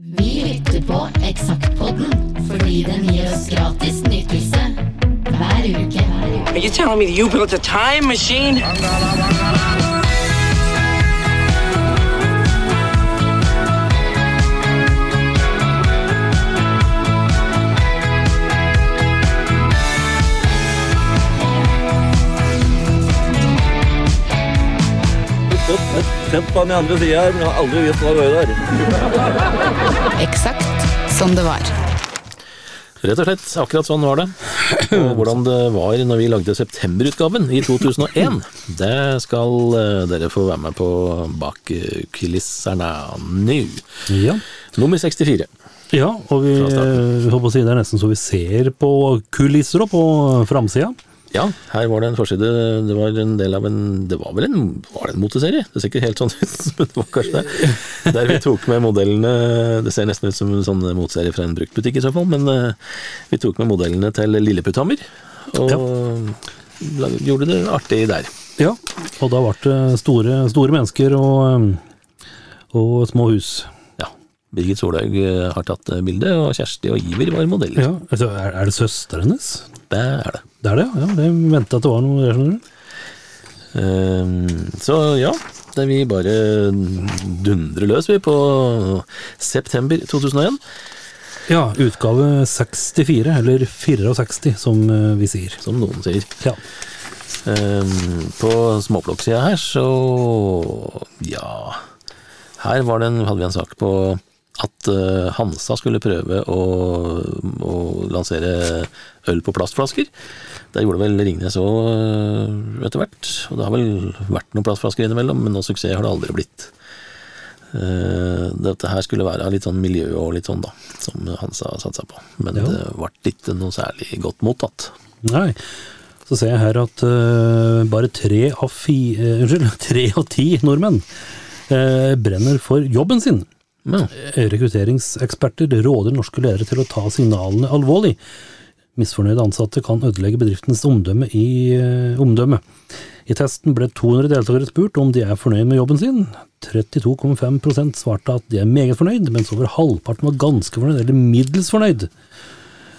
Vi lytter på Eksaktpodden fordi den gir oss gratis nytelse hver uke. Are you telling me that you built a time machine? Sett på den andre sida her, men jeg har aldri visst hva det var der. Eksakt som det var. Rett og slett, akkurat sånn var det. Og hvordan det var når vi lagde septemberutgaven i 2001, det skal eh, dere få være med på bak kulissene nå. Ja. Nummer 64. ja, og vi, vi håper å si det er nesten så vi ser på kulisser og på framsida. Ja, her var det en forside. Det var en del av en Det var vel en Var det en moteserie? Det ser ikke helt sånn ut, men det var kanskje det. Der vi tok med modellene Det ser nesten ut som en sånn moteserie fra en bruktbutikk i så fall, men eh, vi tok med modellene til Lilleputthammer. Og ja. gjorde det artig der. Ja, og da ble det store, store mennesker og, og små hus. Ja. Birgit Solhaug eh, har tatt bildet, bilde, og Kjersti og Iver var modeller. Ja, altså, er, er det søsteren hennes? Det er det. Det er det, ja. det venta at det var noe der, skjønner du. Ehm, så ja, det vi bare dundrer løs vi på september 2001, Ja, utgave 64, eller 64, som eh, vi sier. som noen sier. Ja. Um, på småplukksida her, så ja Her var det en, hadde vi en sak på at eh, Hansa skulle prøve å, å lansere øl på plastflasker. Det gjorde vel Ringnes òg etter hvert. Og det har vel vært noen plastflasker innimellom, men noen suksess har det aldri blitt. Eh, dette her skulle være litt sånn miljø og litt sånn, da, som Hansa satsa på. Men Ja. det ble ikke noe særlig godt mottatt. Nei. Så ser jeg her at uh, bare tre av, fi, eh, unnskyld, tre av ti nordmenn uh, brenner for jobben sin. Ja. Rekrutteringseksperter råder norske ledere til å ta signalene alvorlig. Misfornøyde ansatte kan ødelegge bedriftens omdømme i uh, omdømme. I testen ble 200 deltakere spurt om de er fornøyd med jobben sin. 32,5% svarte at de er meget fornøyd, mens over halvparten var ganske fornøyd, eller middels fornøyd.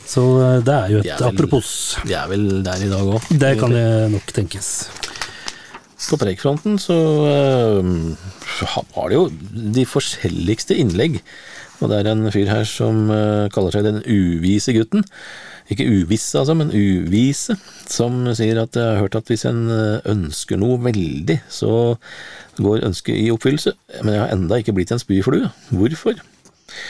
Så eh, det er jo De et er vel- apropos. De er vel der i dag òg. Det kan det nok tenkes. På Preikfronten så uh, var det jo de forskjelligste innlegg. Og det er en fyr her som uh, kaller seg den uvise gutten. Ikke uvisse, altså, men uvise. Som sier at jeg har hørt at hvis en øh, ønsker noe veldig, så går ønsket i oppfyllelse. Men jeg har enda ikke blitt en spyflue. Hvorfor?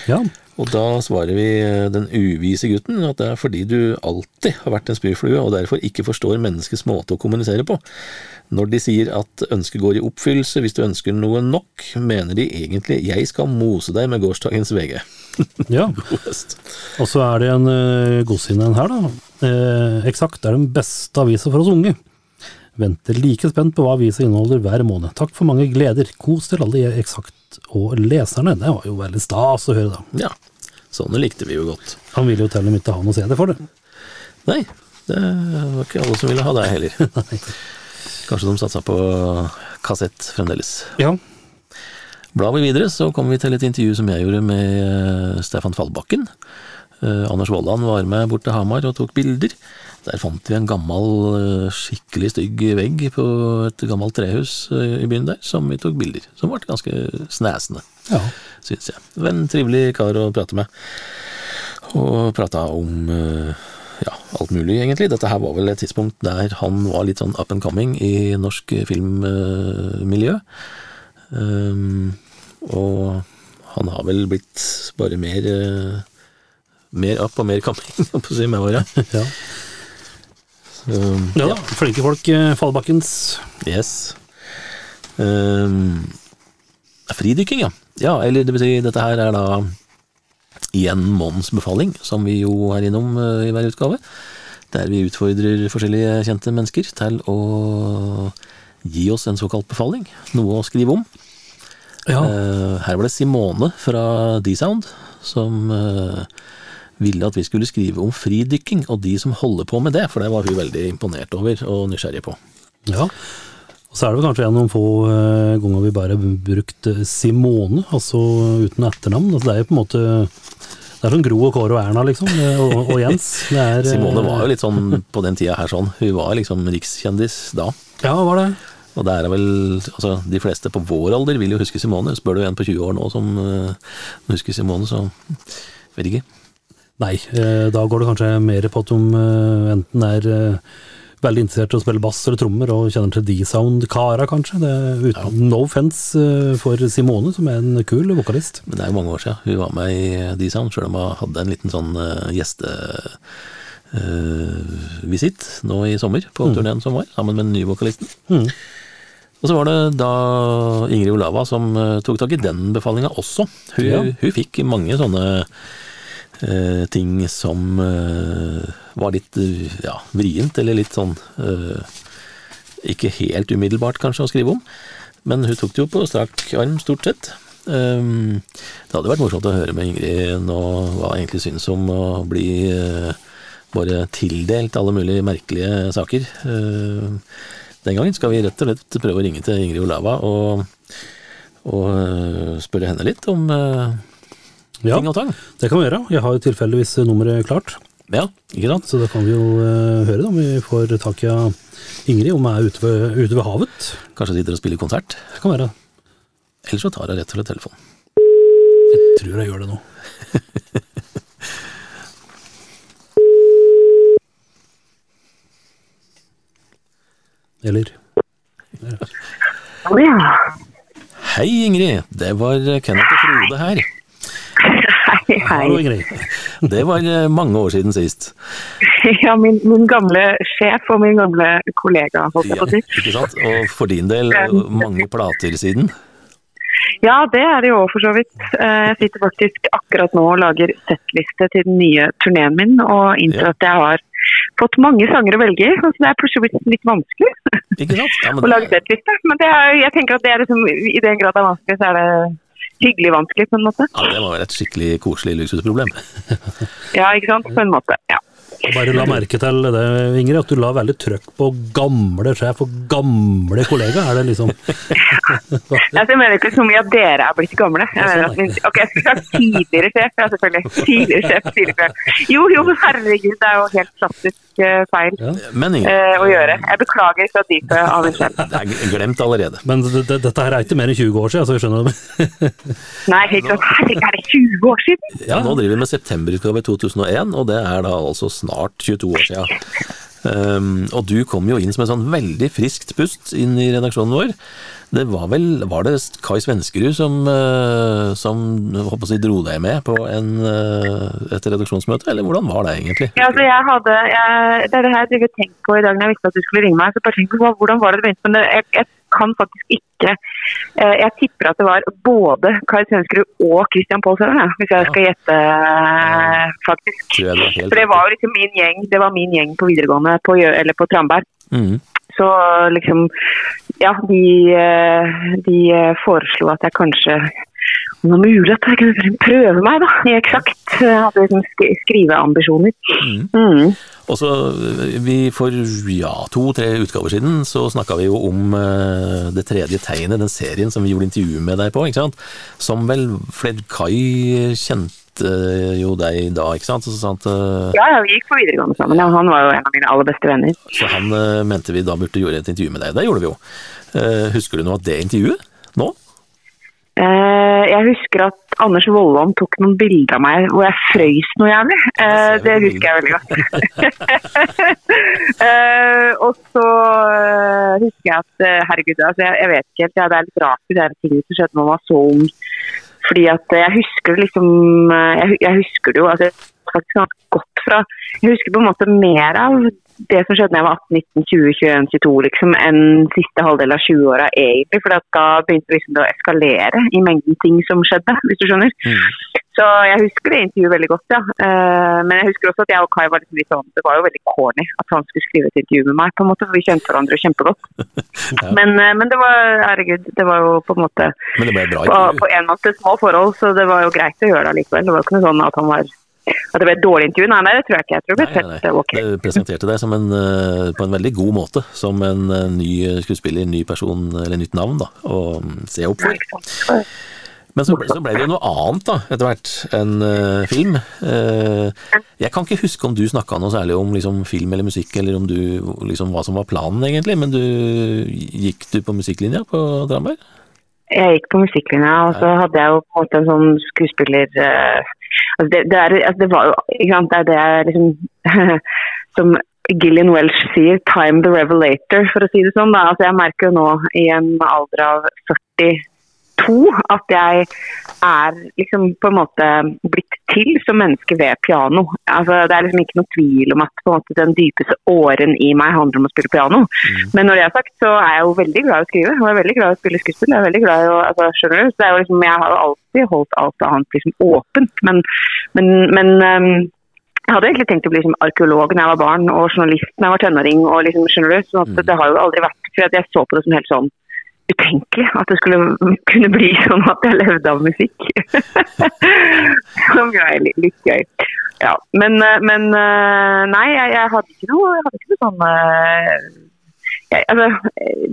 Ja, Og da svarer vi øh, den uvise gutten at det er fordi du alltid har vært en spyflue, og derfor ikke forstår menneskets måte å kommunisere på. Når de sier at ønsket går i oppfyllelse hvis du ønsker noe nok, mener de egentlig 'jeg skal mose deg med gårsdagens VG'. ja. Og så er det en uh, godsinne en her, da. Eh, Eksakt er den beste avisa for oss unge. Venter like spent på hva avisa inneholder hver måned. Takk for mange gleder. Kos til alle i Eksakt og leserne. Det var jo veldig stas å høre, da. Ja, sånne likte vi jo godt. Han ville jo til og med ikke ha noe CD for det. Nei, det var ikke alle som ville ha deg heller. Kanskje de satsa på kassett fremdeles. Ja. Blar vi videre, så kommer vi til et intervju som jeg gjorde med eh, Stefan Fallbakken. Eh, Anders Vollan var med bort til Hamar og tok bilder. Der fant vi en gammel, eh, skikkelig stygg vegg på et gammelt trehus eh, i byen der, som vi tok bilder. Som ble ganske snæsende, ja. syns jeg. Det var en trivelig kar å prate med. Og prata om eh, ja, alt mulig, egentlig. Dette her var vel et tidspunkt der han var litt sånn up and coming i norsk filmmiljø. Um, og han har vel blitt bare mer mer up og mer coming, med åra. ja. Um, ja da, flinke folk. eh, Fallbakkens. Yes. Um, fridykking, ja. Ja, eller det vil si, dette her er da igjen månedens befaling, som vi jo er innom uh, i hver utgave. Der vi utfordrer forskjellige kjente mennesker til å gi oss en såkalt befaling. Noe å skrive om. Ja. Uh, her var det Simone fra D-Sound som eh, ville at vi skulle skrive om fridykking og de som holder på med det, for det var hun veldig imponert over og nysgjerrig på. ja. Og Så er det vel kanskje en av de få eh, ganger vi bare har brukt eh, Simone, altså uten etternavn. Altså, det er jo på en måte Det er sånn Gro og Kåre og Erna, liksom. Og, og Jens. Det er, eh, Simone var jo litt sånn på den tida her sånn. Hun var liksom rikskjendis da. Ja, var det. Og det er vel Altså, de fleste på vår alder vil jo huske Simone. Spør du en på 20 år nå som uh, husker Simone, så vet ikke. Nei, eh, da går det kanskje mer på at de eh, enten er eh, veldig interessert i å spille bass eller trommer og kjenner til D-sound-kara, kanskje. Det uten, No offense eh, for Simone, som er en kul vokalist. Men det er jo mange år siden hun var med i D-Sound, sjøl om hun hadde en liten sånn uh, gjestevisitt nå i sommer på turneen som var, sammen med den nye vokalisten. Mm. Og så var det da Ingrid Olava som tok tak i den befalinga også. Hun, Ja. hun fikk mange sånne ting som eh, var litt eh, ja, vrient, eller litt sånn eh, Ikke helt umiddelbart kanskje å skrive om, men hun tok det jo på strak arm, stort sett. Det hadde vært morsomt å høre med Ingrid nå hva hun egentlig syns om å bli eh, bare tildelt alle mulige merkelige saker. Eh, den gangen skal vi rett og slett prøve å ringe til Ingrid Olava og, og eh, spørre henne litt om eh, Ja, ting og tang. det kan vi gjøre. Jeg har jo tilfeldigvis nummeret klart. Ja, ikke sant? Så da kan vi jo uh, høre da, om vi får tak i Ingrid, om hun er ute ved, ute ved havet. Kanskje sitter og spiller konsert. Det kan være. Eller så tar hun rett og slett telefonen. Jeg tror jeg gjør det nå. Eller ja. Hei, Ingrid! Det var Kenneth og Frode her. Hei, hei. Hallo, Ingrid. Det var eh, mange år siden sist. Ja, min, min gamle sjef og min gamle kollega, holdt jeg på å si. ikke sant? Og for din del, eh, mange plater siden. Ja, det er det jo for så vidt. Eh, Jeg sitter faktisk akkurat nå og lager settliste til den nye turneen min, og innser Ja. at jeg har fått mange sanger å velge i. Så det er plutselig blitt litt vanskelig? Ja, å lage settliste. Men det er, jeg tenker at det er liksom, i den grad det er vanskelig, så er det hyggelig vanskelig på en måte. ja, det må være et skikkelig koselig luksusproblem. Ja, ikke sant? På en måte, ja. Bare la merke til det, Ingrid, at du la veldig trøkk på gamle sjef og gamle kollega. Er det liksom jeg mener ikke så mye at dere er blitt gamle. At min, ok, jeg skulle sagt tidligere sjef, ja selvfølgelig. Tidligere sjef, tidligere. Jo, jo, herregud, det er jo helt klassisk eh, feil Ja. Eh, å gjøre. Jeg beklager fra dypet av meg selv. det er glemt allerede. Men det, det, dette her er ikke mer enn 20 år siden, så jeg skjønner det. Nei, ikke sant. Herregud, er det 20 år siden? Ja, nå driver vi med septemberutgave 2001, og det er da altså snart 22 år siden. Um, og du kom jo inn som et sånn veldig friskt pust inn i redaksjonen vår. Det var vel Var det Kai Svenskerud som, uh, som håper si, dro deg med på en, uh, et redaksjonsmøte, eller hvordan var det egentlig? Ja, altså jeg hadde, jeg, det er det her jeg tenker på i dag når jeg visste at du skulle ringe meg. så bare tenkte på Hvordan var det det begynte? Men jeg, jeg kan faktisk ikke eh, Jeg tipper at det var både Kai Svenskerud og Christian Paalsøren, hvis jeg skal gjette, eh, faktisk. For det var jo liksom min gjeng det var min gjeng på videregående, på, eller på Tramberg. Mm. Så liksom Ja, de, eh, de eh, foreslo at jeg kanskje om det mulig at jeg kunne prøve meg, da, i eksakt. Jeg hadde liksom skriveambisjoner. Mm. Og så vi For ja, to-tre utgaver siden så snakka vi jo om uh, Det tredje tegnet, den serien som vi gjorde intervju med deg på, ikke sant? Som vel Fled Kai kjente jo deg da, ikke sant? Så, sant uh, Ja, vi gikk på videregående sammen. Ja, han var jo en av mine aller beste venner. så han uh, mente vi da burde gjøre et intervju med deg. Det gjorde vi jo. Husker du noe av det intervjuet? Nå? Eh, jeg husker at Anders Vollan tok noen bilder av meg hvor jeg frøys noe jævlig. Eh, det husker jeg veldig godt. eh, og så eh, husker jeg at eh, herregud, altså jeg, jeg vet ikke helt, det er litt rart det er ting som skjedde når man var så ung. Fordi at jeg husker liksom eh, Jeg, jeg husker det jo altså, faktisk ganske godt fra Jeg husker på en måte mer av det som skjedde da jeg var 18, 19, 20, 21, 22, liksom, enn siste halvdel av 20-åra egentlig. For da begynte liksom det å eskalere i mengden ting som skjedde, hvis du skjønner. Så jeg husker det intervjuet veldig godt, ja. Eh, men jeg husker også at jeg og Kai var liksom litt sånn Det var jo veldig corny at han skulle skrive et intervju med meg, på en måte, for vi kjente hverandre kjempegodt. men, eh, men det var herregud, det var jo på en måte det bra på, på en måte små forhold, så det var jo greit å gjøre det allikevel. Det var jo ikke noe sånn at han var At det ble et dårlig intervju? Nei, nei, det tror jeg ikke. Jeg tror det ble Nei, nei, nei. Okay. Du presenterte deg som en, eh, på en veldig god måte, som en ny skuespiller, ny person, eller nytt navn, da, å se opp for. Men så, så ble det jo noe annet da, etter hvert, enn uh, film. Uh, jeg kan ikke huske om du snakka noe særlig om liksom, film eller musikk, eller om du, liksom, hva som var planen egentlig, men du, gikk du på musikklinja på Dramberg? Jeg gikk på musikklinja, og så hadde jeg jo på en måte en sånn skuespiller Uh, altså det, det, er, altså det var jo ikke sant, det er det jeg liksom Som Gillian Welsh sier, 'time the revelator', for å si det sånn. Da. Altså jeg merker jo nå i en alder av 42 at jeg er liksom på en måte blitt til som menneske ved piano. Altså Det er liksom ikke noe tvil om at på en måte den dypeste åren i meg handler om å spille piano. Men når det er sagt, så er jeg jo veldig glad i å skrive. Og jeg er veldig glad i å spille skuespill. Jeg er veldig glad i å, altså, skjønner du? Så det er jo liksom, jeg har jo alltid holdt alt annet liksom åpent. Men, men, men um, jeg hadde egentlig tenkt å bli liksom, arkeolog da jeg var barn, og journalist da jeg var tenåring. og liksom, skjønner du? Så det har jo aldri vært For jeg så på det som helt sånn utenkelig at det skulle kunne bli sånn at jeg levde av musikk. Som er litt, litt gøy. Ja, men, eh, men eh, nei, jeg, jeg hadde ikke noe, jeg hadde ikke noe sånn eh, jeg, altså,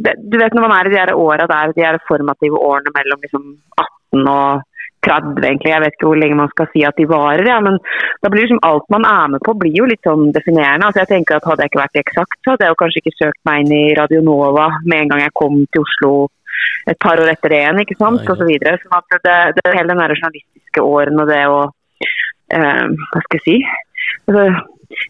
det, Du vet når man er i de åra der, de formative årene mellom liksom 18 og 30, egentlig. Jeg vet ikke hvor lenge man skal si at de varer, ja, men da blir liksom alt man er med på, blir jo litt sånn definerende. Altså jeg tenker at Hadde jeg ikke vært Eksakt, så hadde jeg jo kanskje ikke søkt meg inn i Radio Nova med en gang jeg kom til Oslo et par år etter det igjen, ikke sant, og så videre. Sånn at det, det hele den der journalistiske åren og det å eh, Hva skal jeg si? Altså,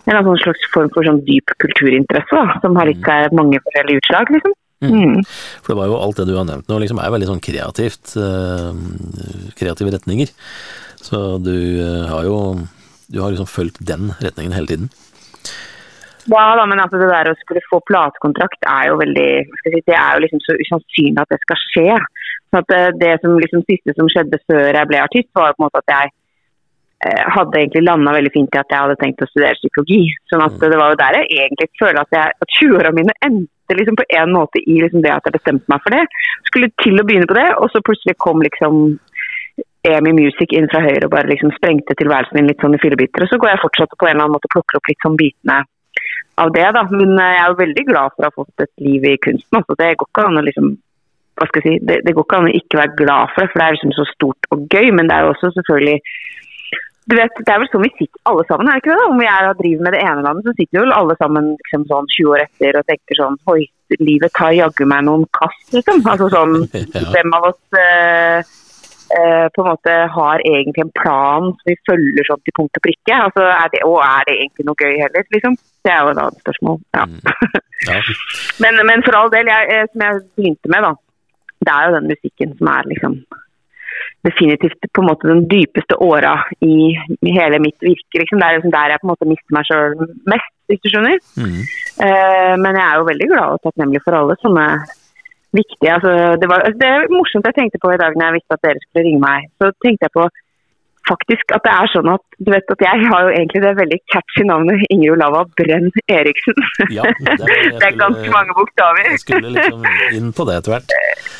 en slags form for sånn dyp kulturinteresse, da, som har gitt seg mange forskjellige utslag, liksom. Mm. For det var jo alt det du har nevnt nå, liksom er veldig sånn kreativt, eh, kreative retninger. Så du eh, har jo du har liksom fulgt den retningen hele tiden. Ja da, men altså det der å skulle få platekontrakt er jo veldig si, Det er jo liksom så usannsynlig at det skal skje. Så at det, som liksom siste som skjedde før jeg ble artist, var på en måte at jeg eh, hadde egentlig landa veldig fint i at jeg hadde tenkt å studere psykologi. Sånn at det var jo der jeg egentlig føler at, jeg, at 20-åra mine endte liksom på en måte i liksom det at jeg bestemte meg for det. Skulle til å begynne på det, og så plutselig kom liksom EMI Music inn fra høyre og bare liksom sprengte tilværelsen min litt sånn i fillebiter. Og så går jeg fortsatt på en eller annen måte og plukker opp litt sånn bitene av det, da. Men eh, jeg er jo veldig glad for å ha fått et liv i kunsten. Altså. Det går ikke an å liksom hva skal jeg si, det, det går ikke an å ikke være glad for det, for det er liksom så stort og gøy. Men det er jo også selvfølgelig du vet, Det er vel sånn vi sitter alle sammen, er det ikke det? da? Om vi er og driver med det ene landet, så sitter vel alle sammen liksom sånn 20 år etter og tenker sånn Oi, livet tar jaggu meg noen kast, liksom. Altså sånn Hvem av oss eh, eh, på en måte har egentlig en plan som vi følger sånn til punkt og prikke? Altså, er det, og er det egentlig noe gøy heller, liksom? Det er jo et annet spørsmål. Ja. Ja. men, men for all del, jeg, eh, som jeg begynte med, da. Det er jo den musikken som er liksom definitivt på en måte den dypeste åra i, i hele mitt virke. Liksom. Det er liksom der jeg på en måte mister meg sjøl mest, hvis du skjønner. Mm. Eh, men jeg er jo veldig glad og takknemlig for alle sånne viktige altså, det, var, det er morsomt jeg tenkte på i dag når jeg visste at dere skulle ringe meg. Så tenkte jeg på faktisk at det er sånn at du vet at jeg har jo egentlig det veldig catchy navnet Ingrid Olava Brenn Eriksen. Ja, det, jeg det er ganske mange bokstaver. Jeg skulle liksom inn på det etter hvert.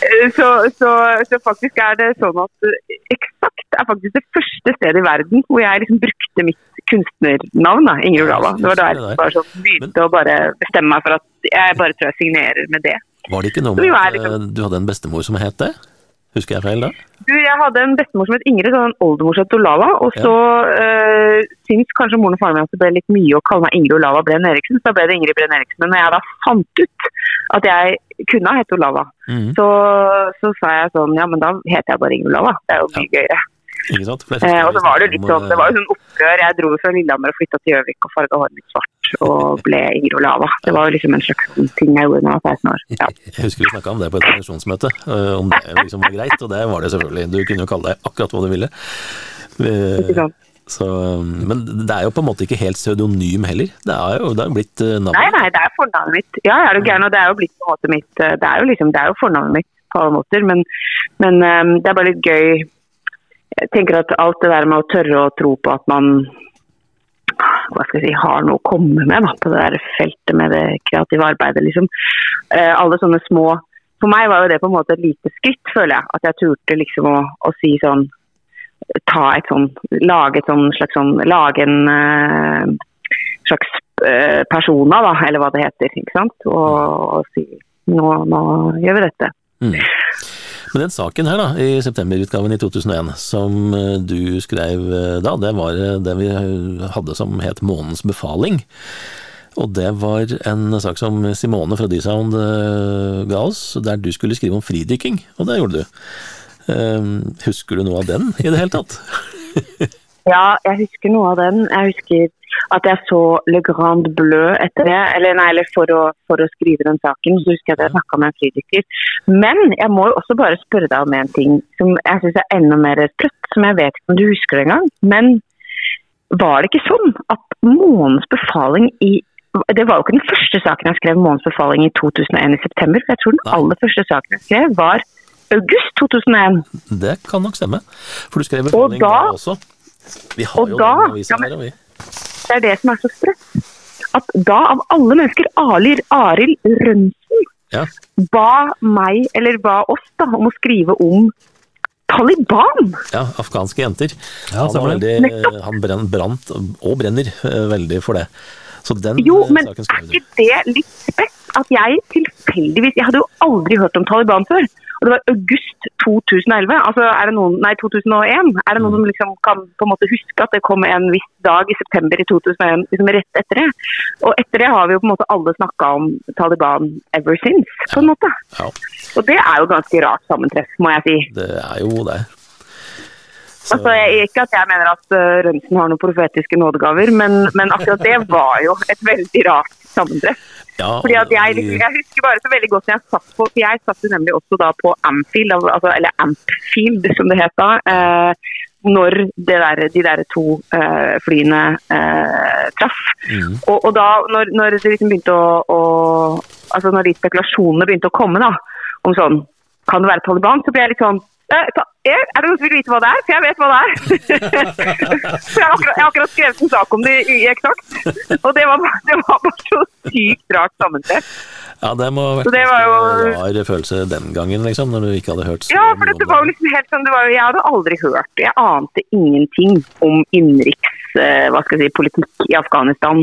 Eh, Så, så, så faktisk er det sånn at eh, Eksakt er faktisk det første stedet i verden hvor jeg liksom brukte mitt kunstnernavn, da, Ingrid Olava. Det var da jeg bare sånn begynte å bare bestemme meg for at jeg bare tror jeg signerer med det. Var det ikke noe med er at liksom- eh, du hadde en bestemor som het det? Husker jeg feil da? Du, jeg hadde en bestemor som het Ingrid, og en oldemor som het Olava. Og så øh, syns kanskje moren og faren min at det ble litt mye å kalle meg Ingrid Olava Brenn Eriksen, så da ble det Ingrid Brenn Eriksen. Men når jeg da fant ut at jeg kunne ha hett Olava, mm. så, så sa jeg sånn Ja, men da heter jeg bare Ingrid Olava. Det er jo mye gøyere. Ikke sant? Eh, og så var det litt sånn, det var jo sånn opprør. Jeg dro fra Lillehammer og flytta til Gjøvik og farga håret mitt svart og ble Ingrid Olava. Det var jo liksom en slags sånn ting jeg gjorde da jeg var 16 år. Ja. Jeg husker vi snakka om det på et redaksjonsmøte, øh, om det liksom var greit, og det var det selvfølgelig. Du kunne jo kalle deg akkurat hva du ville. Ikke Eh, sant? Så, men det er jo på en måte ikke helt pseudonym heller. Det er jo, det er jo blitt eh, navnet. Nei, nei, det er fornavnet mitt. Ja, er du gæren, og det er jo blitt på en måte mitt eh, Det er jo liksom, det er jo fornavnet mitt på alle måter, men, men eh, det er bare litt gøy. Jeg tenker at alt det der med å tørre å tro på at man hva skal jeg si, har noe å komme med da, på det der feltet med det kreative arbeidet, liksom. Eh, alle sånne små For meg var jo det på en måte et lite skritt, føler jeg. At jeg turte liksom å, å si sånn ta et sånn Lage et sånn slags sånn Lage en eh, slags eh, persona, da, eller hva det heter. ikke sant? Og, og si nå, nå gjør vi dette. Mm. Men den saken her da, i septemberutgaven i 2001, som eh, du skrev eh, da, det var eh, det vi hadde som het Månens befaling. Og det var en sak som Simone fra D-Sound ga oss, der du skulle skrive om fridykking, og det gjorde du. Husker du noe av den i det hele tatt? Ja, jeg husker noe av den. Jeg husker at jeg så Le Grand Bleu etter det. Eller, nei, eller for, å, for å skrive den saken, så husker jeg at jeg snakka med en fridykker. Men jeg må jo også bare spørre deg om en ting som jeg syns er enda mer sprøtt, som jeg vet ikke om du husker det engang. Men var det ikke sånn at Månens befaling i det var jo ikke den første saken jeg skrev Månens befaling i 2001 i september. for Jeg tror den aller første saken jeg skrev var august 2001. Det kan nok stemme. For du skrev Og befaling da, da- også. Vi har jo da- den avisa ja, her, og vi. Det er det som er så sprøtt. At da, av alle mennesker, Arild Arild Rønsen Ja. ba meg, eller ba oss, da, om å skrive om Taliban. ja, afghanske jenter. Ja, han, var veldig, han brenn, brant, og brenner, eh, veldig for det. Så den Jo, eh, men saken er ikke det litt spett? At jeg tilfeldigvis Jeg hadde jo aldri hørt om Taliban før. Og det var august 2011. Altså, er det noen Nei, 2001. Er det noen som liksom kan på en måte huske at det kom en viss dag i september i 2001 liksom rett etter det? Og etter det har vi jo på en måte alle snakka om Taliban ever since, på en måte. Ja, Og det er jo ganske rart sammentreff, må jeg si. det er jo det. Så, Altså, jeg, ikke at jeg mener at uh, Rønsen har noen profetiske nådegaver, men, men akkurat det var jo et veldig rart sammentreff. Ja, Fordi at jeg, jeg husker bare så veldig godt jeg satt på for Jeg satt nemlig også da på Amfield, altså, eller Ampfield som det het da. Eh, når det der, de der to eh, flyene eh, traff. Mm. Og, og da, når, når det liksom begynte å, å Altså når de spekulasjonene begynte å komme da, om sånn Kan det være Taliban? Så ble jeg litt sånn er det noen som vil vite hva det er? For jeg vet hva det er. For jeg har akkurat, jeg har akkurat skrevet en sak om det i, Eksakt. Og det var, det var bare så sykt rart sammentreff. ja, det må ha vært det en rar følelse den gangen, liksom, når du ikke hadde hørt Ja, for dette var jo liksom helt sånn, det var Jeg hadde aldri hørt Jeg ante ingenting om innenriks eh, hva skal jeg si, politikk i Afghanistan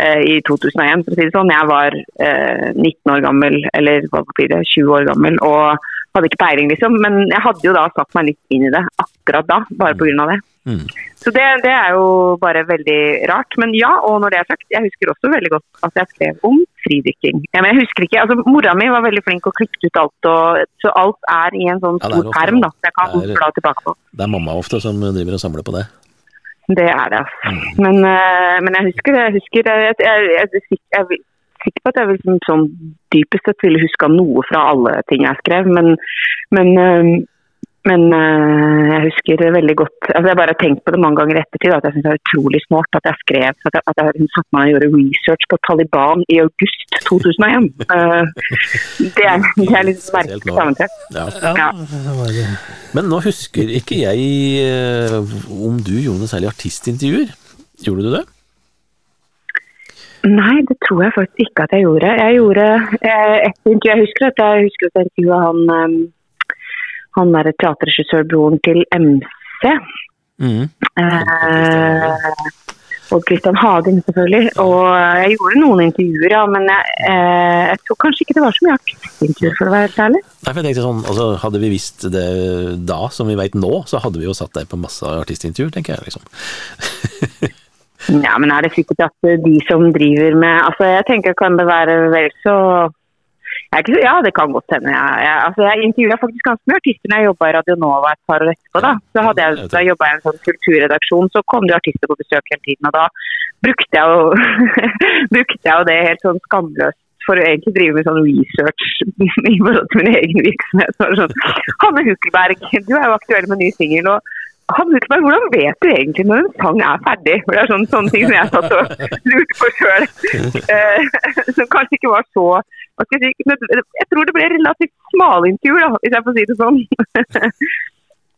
eh, i 2001. for å si det sånn. Jeg var eh, 19 år gammel, eller hva blir det, 20 år gammel, og hadde ikke peiling, liksom. Men jeg hadde jo da satt meg litt inn i det akkurat da, bare pga. det. Mm. Så det, det er jo bare veldig rart. Men ja, og når det er sagt, jeg husker også veldig godt at jeg skrev om fridykking. Ja, men jeg husker ikke, altså Mora mi var veldig flink og klippet ut alt, og, så alt er i en sånn Ja, stor ofte perm da, så jeg kan Det er- bla tilbake på. Det er mamma ofte som driver og samler på det. Det er det, altså. Mm. Men, eh, men jeg husker det. Jeg husker. Jeg, jeg, jeg, jeg sikker på at jeg liksom, sånn, dypest sett ville huska noe fra alle ting jeg skrev, men, men, eh, men eh, jeg husker veldig godt. Altså, jeg har tenkt på det mange ganger i ettertid, at jeg syns det er utrolig smart at jeg skrev at jeg, at jeg satte meg og gjorde research på Taliban i august 2001. Eh, det, er, det er litt merkelig sammentrekk. Ja. Ja. Men nå husker ikke jeg om du gjorde noe særlig artistintervjuer. Gjorde du det? Nei, det tror jeg faktisk ikke at jeg gjorde. Jeg gjorde eh, et intervju. Jeg husker at jeg husker at jeg intervjua han, eh, han der teaterregissørbroren til MC. Mm. Eh, og Christian Hagen, selvfølgelig. Og jeg gjorde noen intervjuer, ja, men jeg, eh, jeg tror kanskje ikke det var så mye artistintervjuer, for å være helt ærlig. Nei, for jeg tenkte sånn, altså Hadde vi visst det da, som vi vet nå, så hadde vi jo satt deg på masse artistintervjuer, tenker jeg. liksom. Ja, men er det sikkert at de som driver med Altså, jeg tenker kan det være vel så ikke, Ja, det kan godt hende. Jeg, jeg, altså, jeg intervjua faktisk ganske mye artister når jeg jobba i Radio Nova et par år etterpå. Da Så hadde jeg, da jobba jeg i en sånn kulturredaksjon, så kom det artister på besøk hele tiden. Og da brukte jeg jo, brukte jeg jo det helt sånn skamløst for å egentlig drive med sånn research i forhold til min egen virksomhet. Så sånn, Hanne Hukkelberg, du er jo aktuell med ny singel. og Hanne meg hvordan vet du egentlig når en sang er ferdig? For det er sånne, sånne ting som jeg satt og lurte på sjøl. som kanskje ikke var så jeg, si, jeg tror det ble relativt smale intervjuer, da, hvis jeg får si det sånn.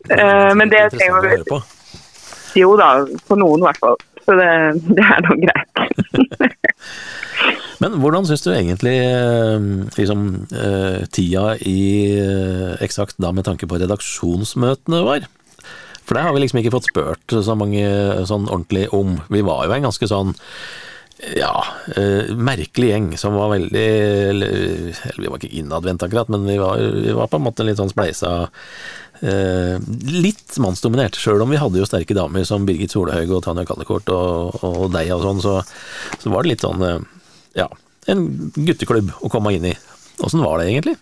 Eh, men det trenger trenger å vi høre på. jo da, for noen i hvert fall. Så det, det er nå greit. Men hvordan syns du egentlig eh, liksom, eh, tida i eh, Eksakt da med tanke på redaksjonsmøtene var? For det har vi liksom ikke fått spurt så mange sånn ordentlig om. Vi var jo en ganske sånn ja, eh, merkelig gjeng som var veldig eller, vi var ikke innadvendt akkurat, men vi var, vi var på en måte litt sånn spleisa eh, Litt mannsdominert, sjøl om vi hadde jo sterke damer som Birgit Solhaug og Tanja Kallekort og, og deg og sånn, så, så var det litt sånn eh, ja, en gutteklubb å komme inn i. Åssen var det egentlig?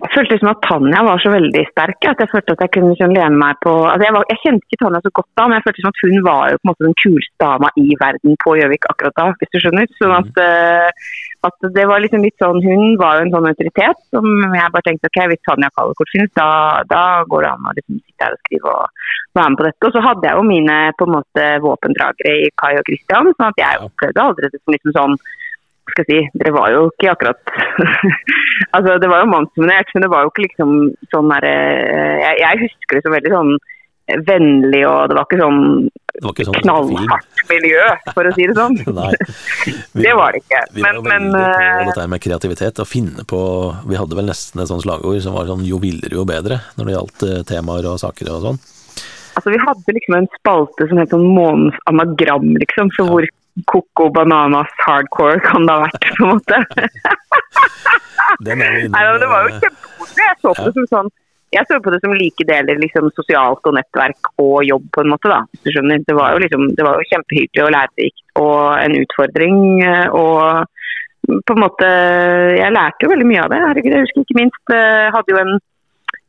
Jeg følte liksom at Tanja var så veldig sterk. at Jeg følte at jeg kunne liksom lene meg på altså jeg, var, jeg, kjente ikke Tanja så godt da, men jeg følte liksom at hun var jo på en måte den kuleste dama i verden på Gjøvik akkurat da, hvis du skjønner. Sånn at, uh, at, det var liksom litt sånn, Hun var jo en sånn autoritet som jeg bare tenkte ok, hvis Tanja Kallekort finnes, da, da, går det an å liksom sitte her og skrive og være med på dette. Og så hadde jeg jo mine på en måte våpendragere i Kai og Christian, sånn at jeg opplevde aldri det som liksom sånn skal jeg si, Dere var jo ikke akkurat Altså, det var jo mannsdominert, men det var jo ikke liksom sånn derre jeg, jeg, husker det som veldig sånn vennlig, og det var ikke sånn, var ikke sånn knallhardt miljø, for å si det sånn. Nei. Vi, det var det ikke. Vi men, var men på eh, dette med kreativitet, å finne på Vi hadde vel nesten et sånt slagord som var sånn jo villere, jo bedre, når det gjaldt eh, temaer og saker og sånn. Altså, vi hadde liksom en spalte som het sånn Månens anagram, liksom. Så ja. hvor Coco Bananas hardcore kan det ha vært, på en måte. Nei, det var jo kjempekoselig. Jeg så på det som sånn jeg så på det som like deler liksom, sosialt og nettverk og jobb, på en måte. da, hvis du skjønner. Det var jo, liksom, det var jo kjempehyggelig og lærerikt og en utfordring. Og på en måte Jeg lærte jo veldig mye av det. Herregud, jeg husker ikke minst uh, hadde jo en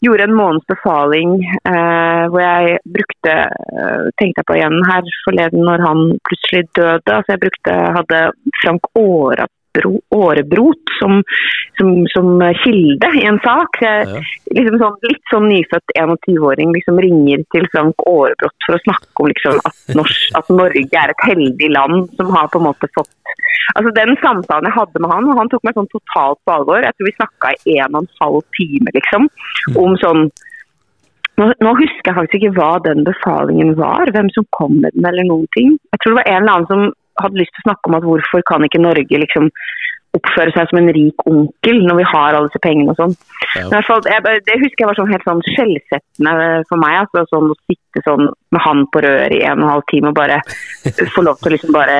gjorde en måneds befaling eh, hvor jeg brukte eh, Tenkte jeg på igjen her forleden når han plutselig døde. altså Jeg brukte, hadde Frank Aara Årebrot som, som, som, kilde i en sak. Ja. liksom sånn, litt sånn nyfødt 21-åring liksom ringer til Frank Aarebrot for å snakke om liksom, at, Norsk, at, Norge er et heldig land som har på en måte fått Altså Den samtalen jeg hadde med han, og han tok meg sånn totalt på alvor. Jeg tror vi snakka i en og en halv time liksom, om sånn nå, nå, husker jeg faktisk ikke hva den befalingen var, hvem som kom med den eller noen ting. Jeg tror det var en eller annen som hadde lyst til å snakke om at hvorfor kan ikke Norge liksom oppføre seg som en rik onkel når vi har alle disse pengene og sånn. Ja. Det husker jeg var sånn helt sånn skjellsettende for meg. Altså, sånn Å sitte sånn med han på røret i en og en halv time og bare få lov til å liksom bare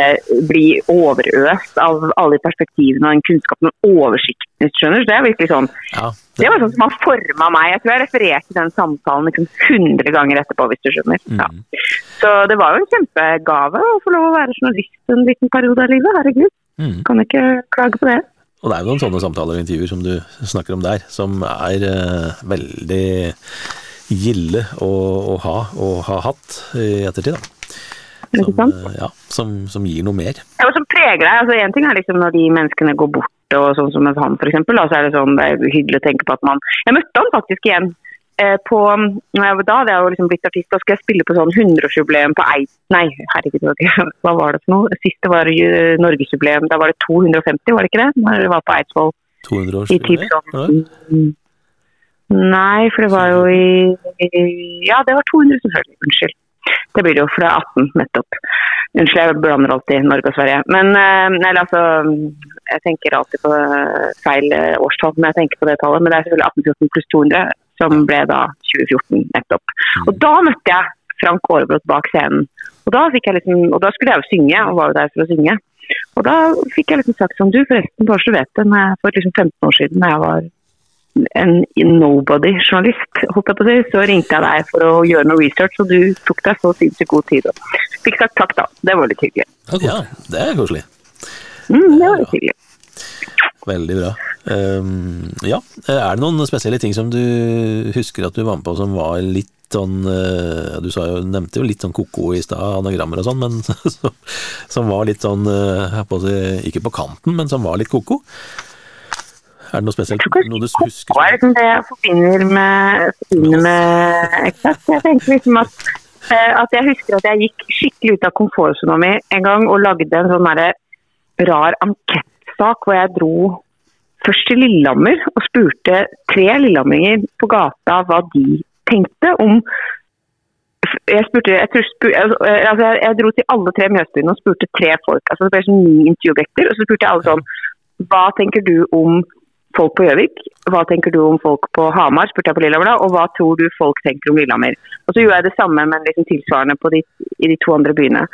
bli overøst av alle de perspektivene og den kunnskapen og oversikten. skjønner Det er virkelig sånn ja, det... det... var sånn som har forma meg. Jeg tror jeg refererte den samtalen liksom 100 ganger etterpå, hvis du skjønner. Mm. Så det var jo en kjempegave å få lov å være journalist en liten periode av livet. Herregud. Mm. Kan ikke klage på det. Og det er jo noen sånne samtaler og intervjuer som du snakker om der, som er uh, veldig gilde å, å, ha og ha hatt i ettertid. da. Som, uh, ja, som, som, gir noe mer. Ja, og som preger deg. altså Én ting er liksom når de menneskene går bort, og sånn som med han f.eks. Så er det sånn, det er hyggelig å tenke på at man Jeg møtte han faktisk igjen Eh, på, da hadde jeg jo liksom blitt artist, da skulle jeg spille på sånn 100-årsjubileum på Eid... Nei, herregud, hva var det for noe? Siste var norgesjubileum. Da var det 250, var det ikke det? Når det var på Eidsvoll. 200-årsjubileum? Sånn, nei, for det var jo i Ja, det var 200, selvfølgelig. Unnskyld. Det blir det jo, for det er 18 nettopp. Unnskyld, jeg blander alltid Norge og Sverige. Men nei, eh, altså Jeg tenker alltid på feil årstall når jeg tenker på det tallet, men det er selvfølgelig 1814 pluss 200 som ble da 2014 nettopp. Mm. Og da møtte jeg Frank Aarebrot bak scenen. Og da, liksom, og da, skulle jeg jo synge, og var jo der for å synge. Og da fikk jeg liksom sagt sånn, du forresten, bare så du vet det, for liksom 15 år siden da jeg var en nobody-journalist, holdt jeg på å si, så ringte jeg deg for å gjøre noe research, og du tok deg så sinnssykt god tid. Og fikk sagt takk, da. Det var litt hyggelig. Ja, det er koselig. Mm, det var litt hyggelig. Veldig bra. Um, ja, er det noen spesielle ting som du husker at du var med på som var litt sånn uh, Du jo, nevnte jo litt sånn ko-ko i stad, anagrammer og sånn, men som var litt sånn uh, på Ikke på kanten, men som var litt ko-ko? Er det noe spesielt? Noe du husker? Hva er liksom det jeg forbinder med, forbinder med Eksakt. Jeg tenker liksom at, uh, at jeg husker at jeg gikk skikkelig ut av komfortsona mi en gang og lagde en sånn rar ankett sak hvor jeg dro først til Lillehammer og spurte tre lillehamringer på gata hva de tenkte om jeg, spurte, jeg, spurte, altså jeg, jeg, dro til alle tre Mjøsbyene og spurte tre folk. altså Det ble sånn ni intervjuobjekter. Og så spurte jeg alle sånn Hva tenker du om folk på Gjøvik? Hva tenker du om folk på Hamar? spurte jeg på Lillehammer da, og hva tror du folk tenker om Lillehammer? Og så gjorde jeg det samme, men liksom tilsvarende de, i de to andre byene.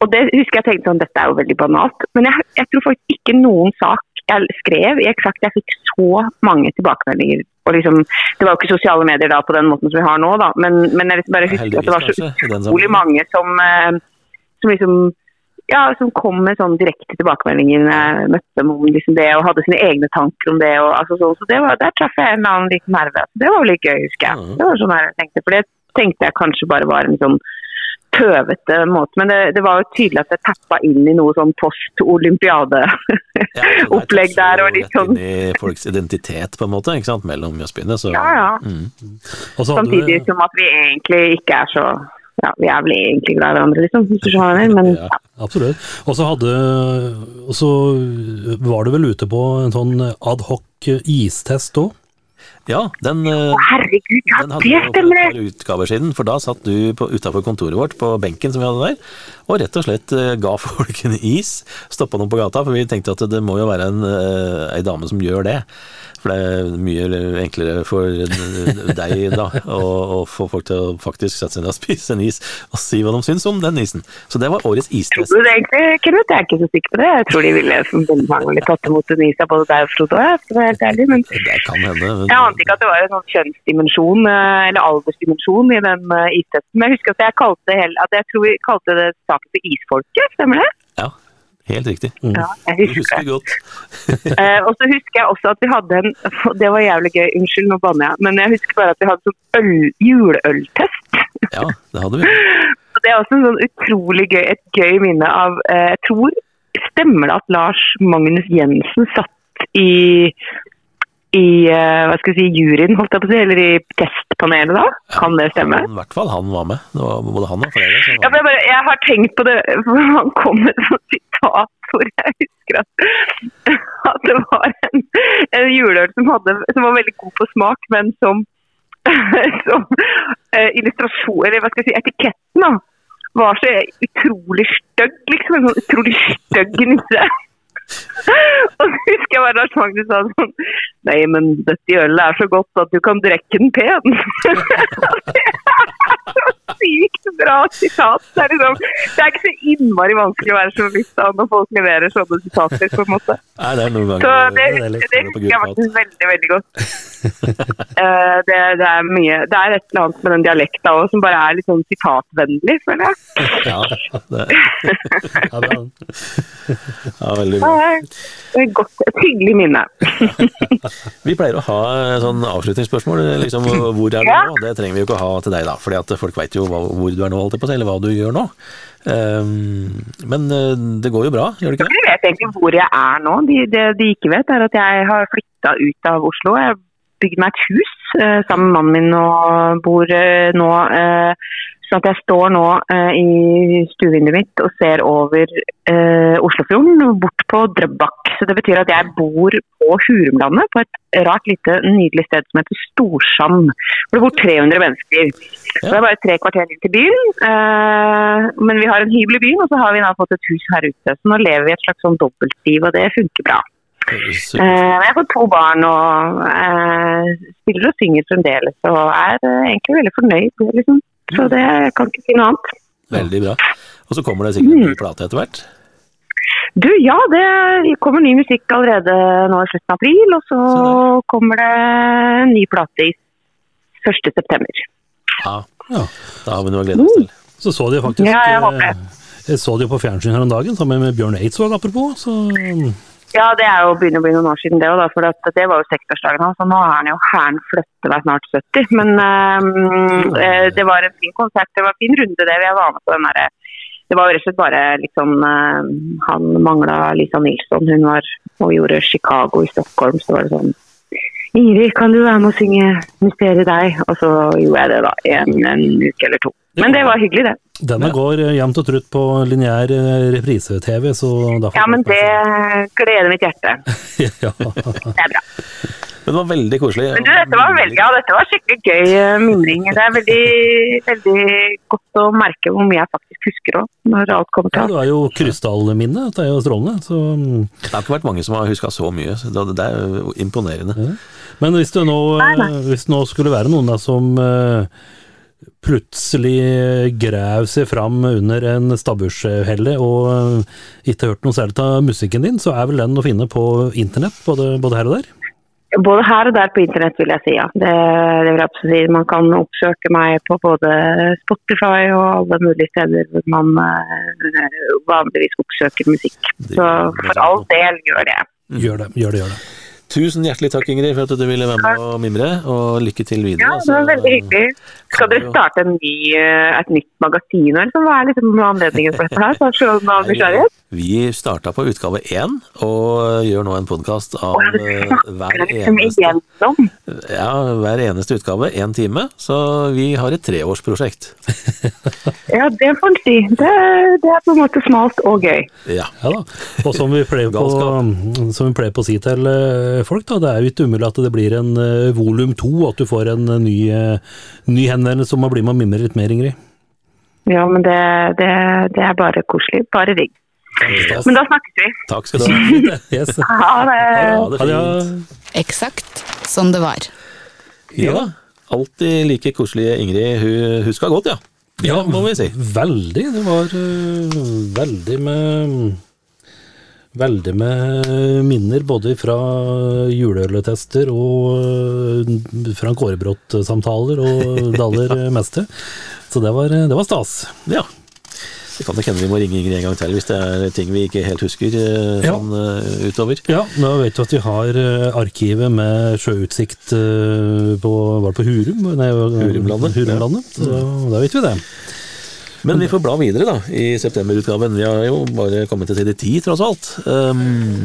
Og det husker jeg tenkte sånn, dette er jo veldig banalt, men jeg, jeg tror faktisk ikke noen sak jeg skrev i Eksakt, jeg fikk så mange tilbakemeldinger. Og liksom, det var jo ikke sosiale medier da på den måten som vi har nå, da, men, men jeg liksom bare husker at det var så utrolig mange som, eh, som liksom ja, som kom med sånn direkte tilbakemeldinger jeg møtte dem om liksom det, og hadde sine egne tanker om det. Og, altså, sånn, så det var, Der traff jeg en annen liten nerve. Det var vel litt gøy, husker jeg. Det var sånn jeg tenkte, For det tenkte jeg kanskje bare var en sånn tøvete måte. Men det, det var jo tydelig at jeg tappa inn i noe sånn post-olympiade-opplegg Ja, der. og litt sånn, inn i folks identitet, på en måte, ikke sant, mellom Jøssbyene. Så ja, ja. Mm. Samtidig vi, som at vi egentlig ikke er så ja, Vi er vel egentlig glad i hverandre, liksom. Hvis du skjønner jeg mener. Ja. absolutt. Og så hadde Og så var du vel ute på en sånn adhoc istest òg? Ja, den eh, herregud, ja, Den hadde det stemmer! utgaver siden, for da satt du utafor kontoret vårt på benken som vi hadde der, og rett og slett eh, ga folk en is, stoppa noen på gata, for vi tenkte at det må jo være en, eh, ei dame som gjør det. For det er mye enklere for deg da, å, få folk til å faktisk sette seg ned og spise en is, og si hva de syns om den isen. Så det var årets Tror istest. du det egentlig, Knut? Jeg er ikke så sikker på det. Jeg tror de ville veldig tatt imot en is av både deg og Frode. jeg å være helt ærlig, Men Det kan hende. men- jeg ante ikke at det var en sånn kjønnsdimensjon eh, eller aldersdimensjon i den eh, istesten. Men jeg husker at jeg kalte det at jeg tror vi kalte det saken til Isfolket, stemmer det? Ja, helt riktig. Ja, jeg Du husker husker det. godt. Eh, og så husker jeg også at vi hadde en Det var jævlig gøy, unnskyld, nå banner jeg. Men jeg husker bare at vi hadde sånn øl, juleøltest. Ja, det hadde vi. Og det er også en sånn utrolig gøy, et gøy minne av eh, Jeg tror Stemmer det at Lars Magnus Jensen satt i i eh, hva skal jeg si, juryen, holdt jeg på å si, eller i testpanelet da? Kan det stemme? I hvert fall han var med. Det var både han og flere. som Ja, jeg, bare, jeg har tenkt på det, for han kom med et sånt sitat hvor jeg husker at, at det var en, en juleøl som, hadde, som var veldig god på smak, men som, som eh, illustrasjon, eller hva skal jeg si, etiketten da, var så utrolig stygg, liksom, en sånn utrolig stygg nisse. Og så husker jeg bare Lars Magnus sa sånn Nei, men dette ølet er så godt at du kan drikke den pen. sykt bra sitat. Det er, liksom, det er ikke så innmari vanskelig å være journalist da, når folk leverer sånne sitater, på en måte. Nei, det er noen Så ganger det, det er litt det husker jeg faktisk veldig, veldig godt. uh, det, det er mye Det er et eller annet med den dialekta òg som bare er litt sånn sitatvennlig, føler jeg. Ja, det Ja, det er- ja, veldig Det er godt, et hyggelig minne. Vi pleier å ha eh, sånn avslutningsspørsmål. Liksom, hvor er du nå? Det trenger vi jo ikke å ha til deg, da. fordi at folk veit jo hva, hvor du er nå, holdt jeg på å si, eller hva du gjør nå. Ehm, men eh, det går jo bra, gjør det ikke det? Jeg vet egentlig hvor jeg er nå. De, det de ikke vet, er at jeg har flytta ut av Oslo. Jeg har bygd meg et hus eh, sammen med mannen min og bor eh, nå Sånn at jeg står nå eh, i stuevinduet mitt og ser over eh, Oslofjorden bort på Drøbak. Så det betyr at jeg bor på Hurumlandet, på et rart lite nydelig sted som heter Storsand. Hvor det bor 300 mennesker. Så det er bare tre kvarter inn til byen. Eh, men vi har en hybel i byen, og så har vi nå fått et hus her ute. Så nå lever vi et slags sånn dobbeltliv, og det funker bra. Høres Eh, jeg har fått to barn og eh, spiller og synger fremdeles, og er eh, egentlig veldig fornøyd. Liksom. Så det jeg kan ikke si noe annet. veldig bra. Og så kommer det sikkert en ny plate etter hvert. Du, ja, det kommer ny musikk allerede nå i slutten av april, og så kommer det en ny plate i 1. september. Ja, Ja. da har vi noe å glede oss til. Så så de faktisk Ja, jeg håper eh, Jeg så de på fjernsyn her om dagen sammen med Bjørn Eidsvåg, apropos. Så Ja, det er jo begynner å bli noen år siden det òg, for det var jo 60-årsdagen hans. Og nå er han jo Hæren flytter vei snart 70. Men eh, eh, det var en fin konsert. Det var en fin runde, det. Jeg var med på den derre Det var jo rett og slett bare liksom øh, Han mangla Lisa Nilsson. Hun var og gjorde Chicago i Stockholm. Så var det sånn Ingrid, kan du være med og synge 'Mysteriet deg'? Og så gjorde jeg det da en, en uke eller to. Men det var hyggelig, det. Denne går eh, jevnt og trutt på lineær eh, reprise-TV, så Ja, men det gleder mitt hjerte. ja. Det er bra. Men det var veldig koselig. Men du, dette var veldig, ja, dette var skikkelig gøy eh, mimring. Det er veldig, veldig godt å merke hvor mye jeg faktisk husker òg, når alt kommer ja, til du alt. er jo krystallminne, det er jo strålende. Så. Det har ikke vært mange som har huska så mye. så Det er jo imponerende. men hvis det, nå, Nei, nei. hvis det nå skulle være noen da som eh, plutselig grav seg fram under en stabburshelle og eh, ikke hørt noe særlig av musikken din, så er vel den å finne på internett, både, både her og der? Både her og der på internett, vil jeg si, ja. Det, det vil jeg absolutt si. Man kan oppsøke meg på både Spotify og alle mulige steder hvor man eh, vanligvis oppsøker musikk. Så for all del gjør det. Gjør det, gjør det. gjør det. Tusen hjertelig takk, Ingrid, for at du ville være med og mimre, og lykke til videre. Ja, det var veldig hyggelig. Skal dere starte en ny, eh, et nytt magasin, eller hva er liksom anledningen for dette her? Så nysgjerrighet. Vi starta på utgave én, og gjør nå en podkast av eh, hver liksom eneste, ja, hver eneste utgave, én time. Så vi har et treårsprosjekt. Ja, det får en si. Det, det er på en måte smalt og gøy. Ja. Ja da. Og som vi pleier på, som vi pleier på å si til eh, folk, da, det er jo ikke umulig at det blir en uh, volum to, at du får en eh, ny, eh, ny henvendelse om å bli med og mimre litt mer, Ingrid. Ja, men det, det, det er bare koselig. Bare digg. Men da snakkes vi. Takk skal du ha. Yes. Ha det. Ha det fint. Eksakt som det var. Ja da. Alltid like koselige Ingrid. Hun huska godt, ja. Ja, må vi si. Veldig. Det var uh, veldig med Veldig med minner både fra juleøletester og eh, Frank Aarebrot-samtaler og det aller meste. Så det var, det var stas. Ja. Det kan nok hende vi må ringe Ingrid en gang til hvis det er ting vi ikke helt husker eh, Ja. sånn eh, utover. Ja, nå vet du at vi har arkivet med sjøutsikt på, var det på Hurum? Nei, Hurumlandet, Hurumlandet. Så da vet vi det. Men vi får bla videre da, i septemberutgaven. Vi har jo bare kommet til side ti, tross alt. Um,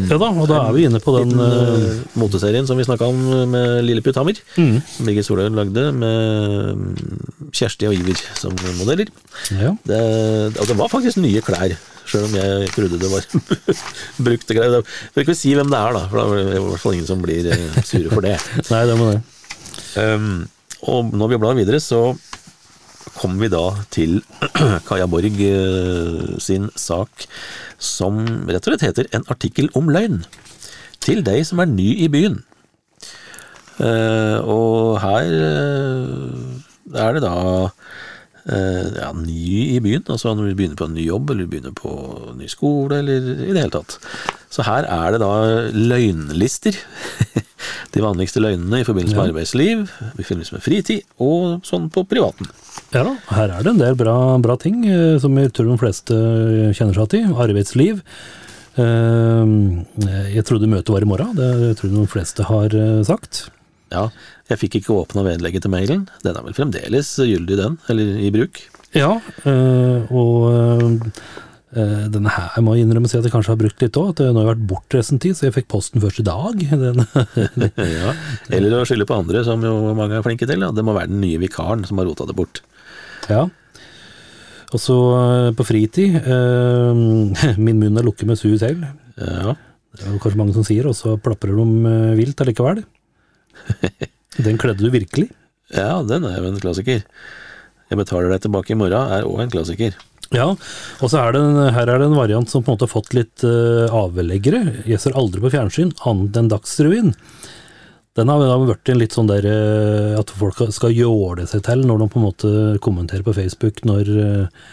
Ja da, og da er vi inne på den eh, eh, moteserien som vi snakka om med Lilleputt Hammer. mm, Som Birgit Soløy lagde med mm, Kjersti og Iver som modeller. ja. Det, og det var faktisk nye klær, sjøl om jeg trodde det var brukte klær. Jeg vil ikke si hvem det er, da, for da er det i hvert fall ingen som blir eh, sure for det. Nei, det må det. Um, og når vi blar videre, så kommer vi da til Kaja Borg eh, sin sak som rett og slett heter 'En artikkel om løgn'. Til deg som er ny i byen. Eh, og her eh, er det da ja, ny i byen, altså når du begynner på en ny jobb, eller du begynner på en ny skole, eller i det hele tatt. Så her er det da løgnlister. De vanligste løgnene i forbindelse med arbeidsliv, i forbindelse med fritid, og sånn på privaten. Ja da, her er det en del bra, bra ting eh, som jeg tror de fleste kjenner seg til. Arbeidsliv. Eh, Jeg trodde møtet var i morgen, det tror jeg de fleste har eh, sagt. Ja, jeg fikk ikke åpna vedlegget til mailen. Den er vel fremdeles gyldig, den, eller i bruk? Ja, eh, og eh, denne her må innrømme si at jeg kanskje har brukt litt òg. At nå har jeg vært bortreist en tid, så jeg fikk posten først i dag. Den, Ja, Eller å skylde på andre, som jo mange er flinke til. Ja. Det må være den nye vikaren som har rota det bort. ja. Og så eh, på fritid eh, Min munn er lukket med sus selv. Ja, Det er jo kanskje mange som sier, og så plaprer de eh, vilt allikevel. Den kledde du virkelig. ja den er jo en klassiker. Jeg betaler deg tilbake i morgen er òg en klassiker. Ja, og så er det en, her er det en variant som på en måte har fått litt uh, avleggere. Jeg ser aldri på fjernsyn, annet enn Dagsrevyen. Den har da blitt en litt sånn der uh, at folk skal jåle seg til når de på en måte kommenterer på Facebook når uh,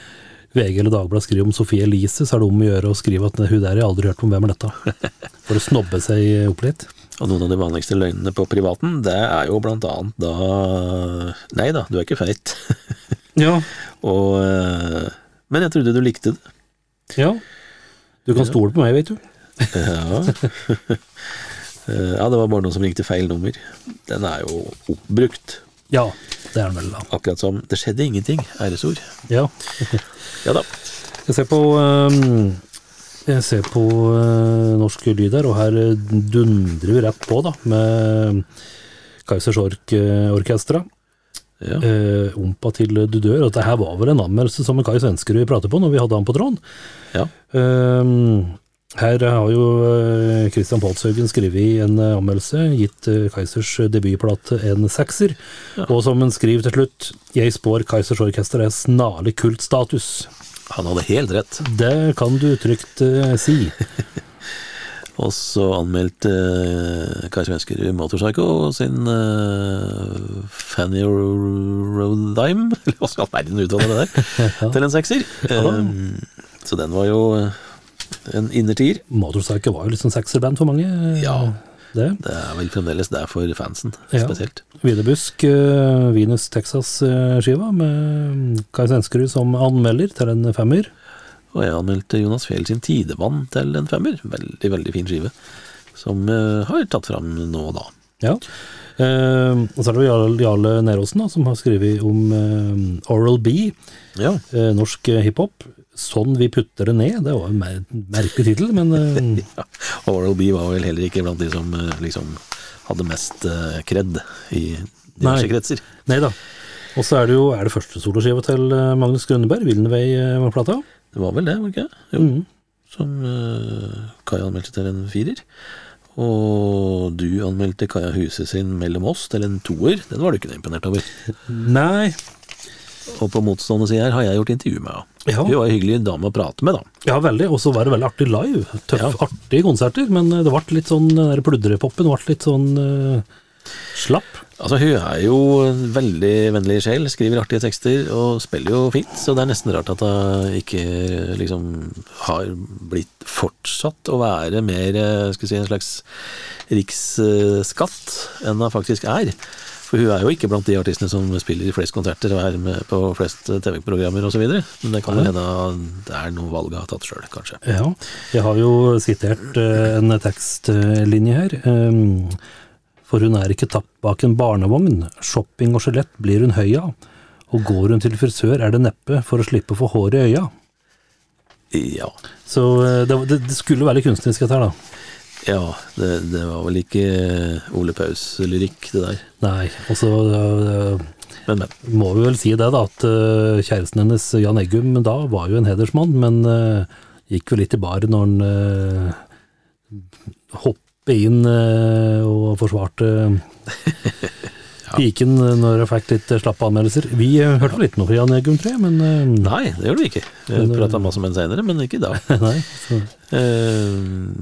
VG eller Dagbladet skriver om Sofie Elise, så er det om å gjøre å skrive at hun der har aldri hørt om, hvem er dette? For å snobbe seg opp litt. Og noen av de vanligste løgnene på privaten, det er jo blant annet da Nei da, du er ikke feit. Ja. Og eh, Men jeg trodde du likte det. ja. Du kan stole på meg, vet du. Ja. Eh, ja, det var bare noen som ringte feil nummer. Den er jo oppbrukt. Ja, det er den vel, da. Akkurat som 'det skjedde ingenting', æresord. Ja. Ja da. Jeg ser på ehm, Jeg ser på eh, norsk lyd her, og her eh, dundrer vi rett på, da, med Kaizers Ork-orkestra. Ja. eh, Ompa til du dør. Og dette her var vel en anmeldelse som Kai Svenskerud pratet på når vi hadde han på tråden. Ja. Ehm, her har jo eh, Christian Palshaugen skrevet en eh, anmeldelse, gitt eh, Kaizers debutplate en sekser, og som han skriver til slutt, jeg spår Kaizers orkester er snarlig kultstatus. Han hadde helt rett. Det kan du trygt eh, si. Og så anmeldte uh, Kai Svensker Motorpsycho sin uh, Fanny Rodime, eller hva skal verden uttale det der, til en sekser. Um, så den var jo uh, en innertier. Motorcycle var jo litt sånn sekserband for mange. eh, Ja. Det. Det er vel fremdeles der for fansen, Ja. spesielt. Videbusk, uh, Venus Texas-skiva, med Kai Svenskerud som anmelder til en femmer. Og jeg anmeldte Jonas Fjell sin Tidevann til en femmer. Veldig, veldig fin skive. Som uh, har tatt fram nå og da. Ja. Uh, og så er det Jarle, Jarle Neråsen da, som har skrevet om uh, Oral B, Ja. uh, norsk hiphop. Sånn vi putter det ned. Det var en mer merkelig tittel, men ja. Oral B var vel heller ikke blant de som liksom hadde mest kred i diverse Nei. kretser. nei da. Og så er det jo er det første soloskiva til Magnus Grønneberg, Villenvei-plata. Det var vel det, var det ikke? Jo. Mm. Som uh, Kaja anmeldte til en firer. Og du anmeldte Kaja Huse sin Mellom oss til en toer. Den var du ikke imponert over. Nei, Og på motstående side her har jeg gjort intervju med henne. Ja. Hun var en hyggelig dame å prate med, da. ja veldig. Og så var det veldig artig live. Tøff, Ja. artige konserter, men eh, det ble litt sånn, den der pludrepoppen ble litt sånn eh, slapp. Altså, hun er jo en veldig vennlig sjel, skriver artige tekster og spiller jo fint, så det er nesten rart at hun ikke liksom har blitt fortsatt å være mer, skal si, en slags riksskatt enn hun faktisk er. For hun er jo ikke blant de artistene som spiller i flest konserter og er med på flest TV-programmer osv. Men det kan hende det er noe valget har tatt sjøl, kanskje. Ja, jeg har jo sitert eh, en tekstlinje her. For hun er ikke tatt bak en barnevogn. Shopping og skjelett blir hun høy av. Og går hun til frisør er det neppe for å slippe å få hår i øya. Ja. Så eh, det, det, skulle være litt kunstnerisk dette her, da. Ja, det, det var vel ikke Ole Paus-lyrikk, det der. Nei, og så eh, Men, men. må vi vel si det, da, at eh, kjæresten hennes, Jan Eggum, da var jo en hedersmann, men eh, gikk jo litt i baren når han uh, hoppet inn eh, og forsvarte piken når jeg fikk litt slappe anmeldelser. Vi eh, hørte vel litt noe fra Jan Egum 3, men eh, Nei, det gjorde vi ikke. Vi prata masse om den seinere, men ikke i dag. nei. Eh,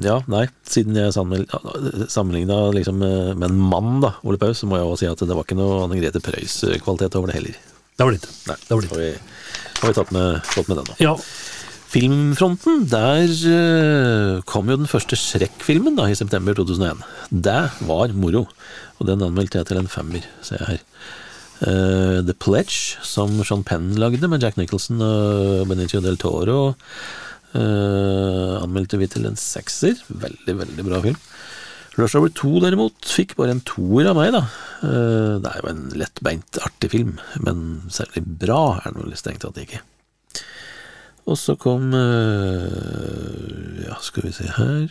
ja, nei, siden jeg sammenligna liksom med en mann, da, Ole Paus, så må jeg også si at det var ikke noe Anne Grete Preus-kvalitet over det heller. det var litt. Nei, Det var har vi, har vi tatt med, fått med den nå. Ja, Filmfronten, der eh, kom jo den første Shrek-filmen i september 2001. Det var moro, og den anmeldte jeg til en femmer, ser jeg her. Eh, The Pledge, som Sean Penn lagde med Jack Nicholson og Benicio del Toro, eh, anmeldte vi til en sekser. Veldig, veldig bra film. Rush Hour 2 derimot fikk bare en toer av meg, da. Det er jo en lettbeint, artig film, men særlig bra er den vel strengt tatt ikke. Og så kom eh, Ja, skal vi se her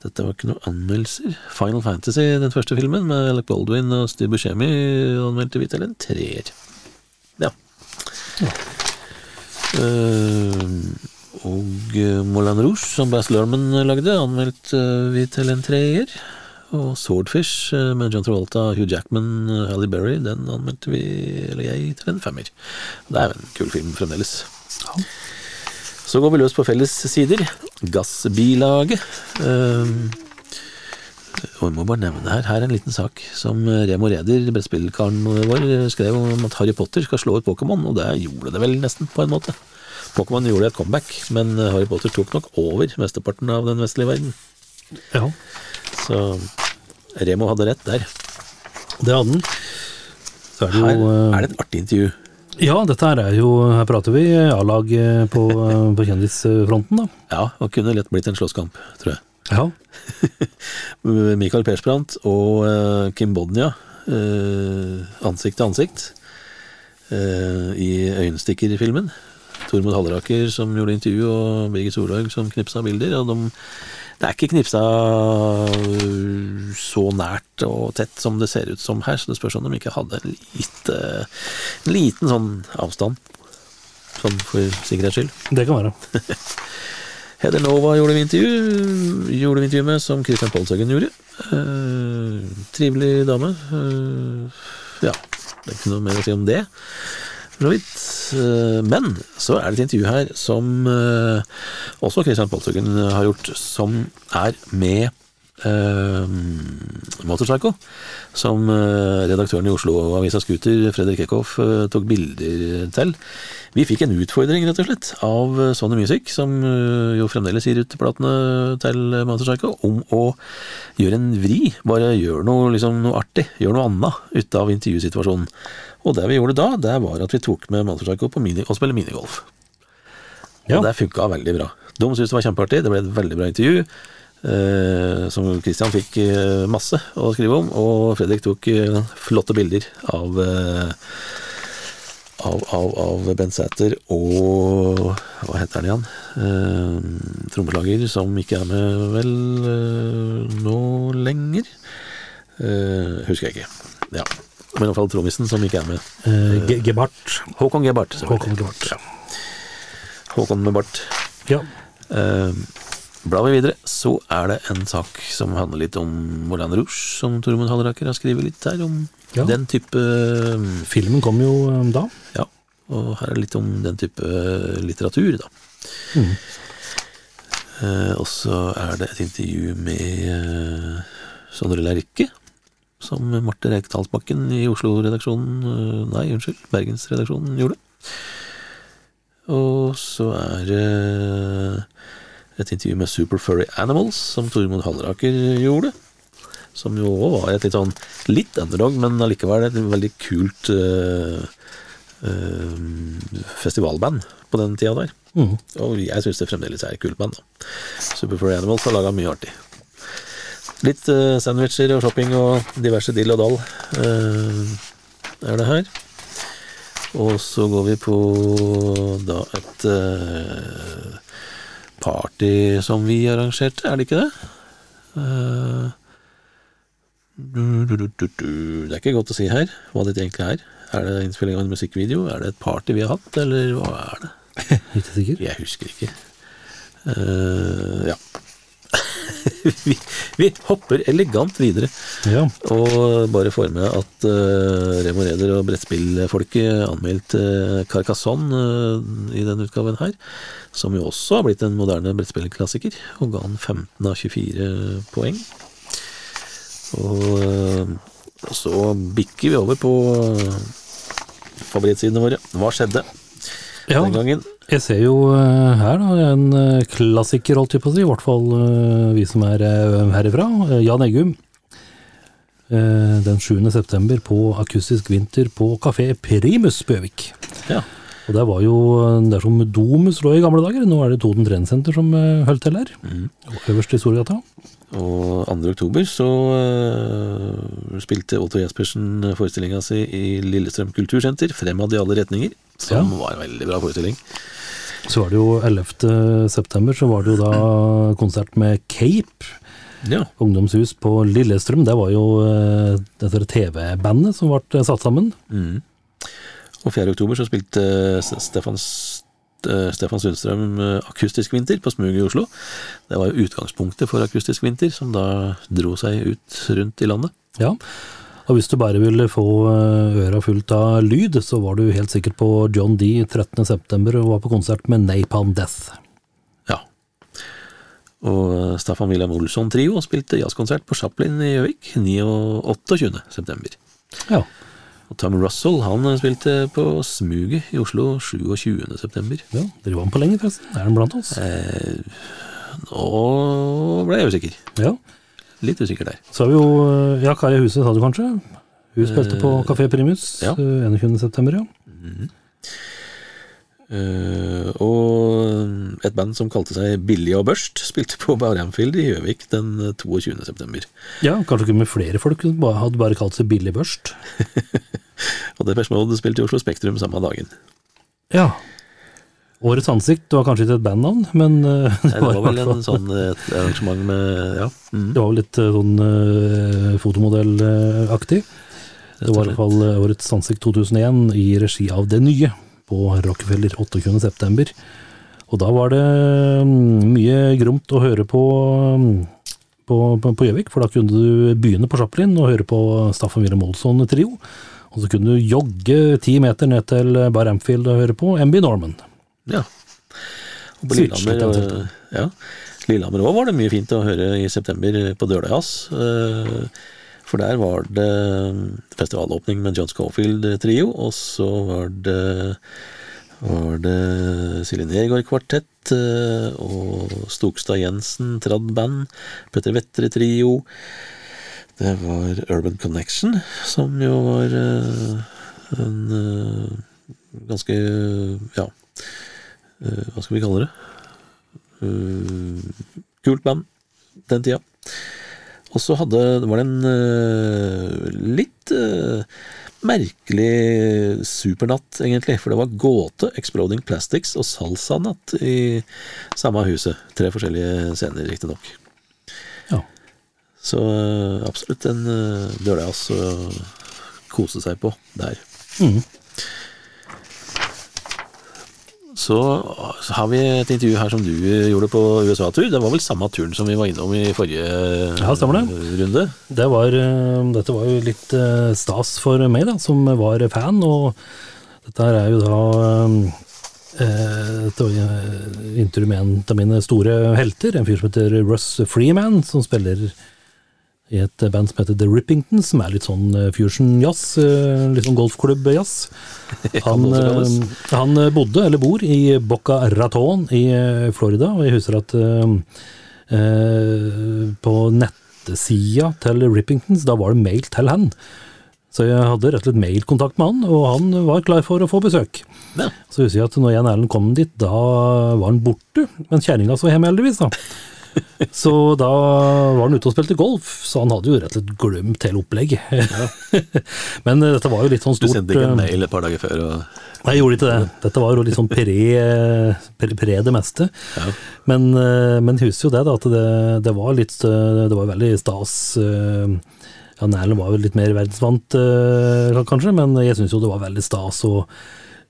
Dette var ikke noen anmeldelser. Final Fantasy, den første filmen, med Alec Baldwin og Steve Buscemi, anmeldte vi til en treer. Ja. Eh, og eh, Moulin Rouge, som Bass Lerman lagde, anmeldte vi til en treer. Og Swordfish eh, med John Travolta, Hugh Jackman, Ally Berry, den anmeldte vi, eller jeg, til en femmer. Det er jo en kul film fremdeles. Så går vi løs på felles sider. Gassbilaget. Ehm, og må bare nevne her, her er en liten sak som Remo Reder, brettspillkaren vår, skrev om at Harry Potter skal slå ut Pokémon, og det gjorde det vel nesten, på en måte. Pokémon gjorde et comeback, men Harry Potter tok nok over mesteparten av den vestlige verden. ja, Så Remo hadde rett der. det hadde er det Her er det et artig intervju. Ja, dette her er jo Her prater vi A-lag eh, på, eh, på kjendisfronten, da. Ja, og kunne lett blitt en slåsskamp, tror jeg. Ja. Michael Persbrandt og eh, Kim Bodnia ansikt til ansikt i Øyenstikker-filmen. Tormod Halleraker som gjorde intervju, og Birgit Solhaug som knipsa bilder. Og de Det er ikke knipsa øh, så nært og tett som det ser ut som her, så det spørs om de ikke hadde en, lite, en liten sånn avstand. Sånn for sikkerhets skyld. Det kan være. Heather Nova gjorde vi intervju, gjorde vi intervju med, som Christian Polshaugen gjorde. Eh, trivelig dame. Eh, ja, det er ikke noe mer å si om det. For så vidt. Eh, men så er det et intervju her som eh, også Christian Polshaugen har gjort, som er med uh, Motorpsycho, som uh, redaktøren i Oslo-avisa Scooter, Fredrik Eckhoff, uh, tok bilder til. Vi fikk en utfordring, rett og slett, av eh, Sony Music, som eh, jo fremdeles gir ut platene til Motorpsycho, om å gjøre en vri. Bare gjør noe, liksom, noe artig, gjør noe annet ut av intervjusituasjonen. Og det vi gjorde da, det var at vi tok med Motorpsycho på mini, og spille minigolf. Ja. Og det funka veldig bra. De syntes det var kjempeartig, det ble et veldig bra intervju. Eh, som Christian fikk eh, masse å skrive om, og Fredrik tok eh, flotte bilder av eh, av, av, av Bent Sæter og Hva heter han igjen? Eh, trommeslager som ikke er med vel eh, nå lenger. Eh, husker jeg ikke. Ja. Men i hvert fall trommisen som ikke er med. Eh, Ge- Gebhardt. Håkon Gebart Håkon Gebhardt. Ja. Håkon med bart. Ja. Eh, blar vi videre, så er det en sak som handler litt om Moulin Rouge, som Tormod Halleraker har skrevet litt her om Ja. den type Filmen kom jo eh, da. Ja, og her er det litt om den type litteratur, da. Mm. Eh, og så er det et intervju med eh, Sondre Lerche, som Marte Rekdalsbakken i Oslo-redaksjonen eh, Nei, unnskyld, Bergens-redaksjonen gjorde. Og så er det et intervju med Super Furry Animals, som Tormod Halleraker gjorde. Som jo også var et litt sånn litt underdog, men allikevel et veldig kult uh, uh, festivalband på den tida der. Mm. Og jeg syns det fremdeles er et kult band. da. Super Furry Animals har laga mye artig. Litt eh, sandwicher og shopping og diverse dill og dall eh, er det her. Og så går vi på da et eh, party som vi arrangerte, er det ikke det? Det er ikke godt å si her hva dette egentlig er. Er det innspilling av en musikkvideo? Er det et party vi har hatt, eller hva er det? Jeg husker ikke. Uh, ja. vi, vi hopper elegant videre. Ja. Og bare får med at uh, Remo Reder og brettspillfolket anmeldte uh, Carcassonne uh, i denne utgaven her, som jo også har blitt en moderne brettspillklassiker, og ga han 15 av 24 poeng. Og uh, så bikker vi over på favorittsidene våre. Hva skjedde ja. den gangen? Jeg ser jo eh, her da, en eh, klassiker, holdt jeg på å si, i hvert fall eh, vi som er herifra. Jan Eggum. Den 7. september på Akustisk Vinter på Kafé Primus Bøvik. Ja. Og det var jo der som Domus lå i gamle dager. Nå er det Toten Treningssenter som holdt til her. Mm. Øverst i Storgata. Og 2. oktober så uh, spilte Otto Jespersen forestillinga si i Lillestrøm kultursenter, Fremad i alle retninger, som var en veldig bra forestilling. Så var det jo 11. september, så var det jo da konsert med Cape. Ja. Ungdomshus på Lillestrøm. Det var jo eh, dette TV-bandet som ble satt sammen. Mm. Og 4. oktober så spilte Stefan, S- eh, Stefan Sundstrøm eh, Akustisk Vinter på Smug i Oslo. Det var jo utgangspunktet for Akustisk Vinter, som da dro seg ut rundt i landet. Ja. Og hvis du bare ville få eh, øra fullt av lyd, så var du helt sikkert på John D 13. september og var på konsert med Napalm Death. Ja. Og eh, Staffan William Olsson Trio spilte jazzkonsert på Chaplin i Gjøvik 9. og 28. september. Ja. Og Tom Russell han spilte på Smuget i Oslo 27. september. ja. Driver han på lenge, forresten? Er han blant oss? Eh, nå ble jeg usikker. Ja. Litt usikker der. Så har vi jo eh, Ja, Kari Huset sa du kanskje? Hun spilte på Kafé Primus ja. eh, 21. september, ja. Eh, og et band som kalte seg Billig og Børst, spilte på Barhamfield i Gjøvik den 22. september. Ja, kanskje ikke med flere folk, hun hadde bare kalt seg Billig Børst. Og Depeche Mode spilte i Oslo Spektrum samme dagen. Ja. Årets ansikt var kanskje ikke et bandnavn, men eh, Nei, det var vel en sånn et arrangement med Ja. Mm. Det var vel litt eh, sånn uh, fotomodellaktig. Det var i hvert fall eh, årets ansikt 2001 i regi av Det Nye på Rockefeller 28. september. Og da var det mm, mye gromt å høre på mm, på på- Gjøvik, for da kunne du begynne på Chaplin og høre på Staffan Wilhelm Olsson-trio. Og så kunne du jogge ti meter ned til Bar Amfield og høre på MB Norman. Ja. Og på Lillehammer, øh, ja. Lillehammer òg var det mye fint å høre i september på Dølajazz. For der var det festivalåpning med John Schofield-trio, og så var det var det Silje Nergård-kvartett øh, og Stokstad Jensen trad-band, Petter Vettre-trio. Det var Urban Connection, som jo var øh, en ganske ja, eh, hva skal vi kalle det? Eh, kult band den tida. Og så hadde, var det en eh, litt eh, merkelig supernatt, egentlig. For det var Gåte, Exploding Plastics og Salsa-natt i samme huset. Tre forskjellige scener, riktignok. Ja. Så eh, absolutt en døljas å kose seg på der. Mhm. Så har vi et intervju her som du gjorde på USA-tur. Det var vel samme turen som vi var innom i forrige Ja, det. eh, runde? Det var, eh, dette var jo litt eh, stas for meg, da, som var fan, og dette er jo da eh, intervju med en av mine store helter, en fyr som heter Russ Freeman, som spiller i et band som heter The Rippington, som er litt sånn eh, fusion-jazz, eh, litt sånn golfklubb-jazz. Han, eh, han bodde, eller bor, i Boca Raton i Florida, og jeg husker at eh, eh, på nettsida til Rippingtons, da var det mail til han. Så jeg hadde rett og slett mailkontakt med han, og han var klar for å få besøk. Ja. Så husker jeg at når Jan Erlend kom dit, da var han borte, men kjerringa så hjemme heldigvis, da. Så da var han ute og spilte golf, så han hadde jo rett og slett glemt hele opplegget. Men eh, dette var jo litt sånn stort Du sendte ikke en eh, mail et par dager før? Og, Nei, jeg gjorde ikke det. Dette var jo litt sånn pre, pre, pre det meste. Ja. Men, eh, men husk jo det, da, at det, det var litt Det var veldig stas. Ja, Nælen var jo litt mer verdensvant, kanskje, men jeg syns jo det var veldig stas å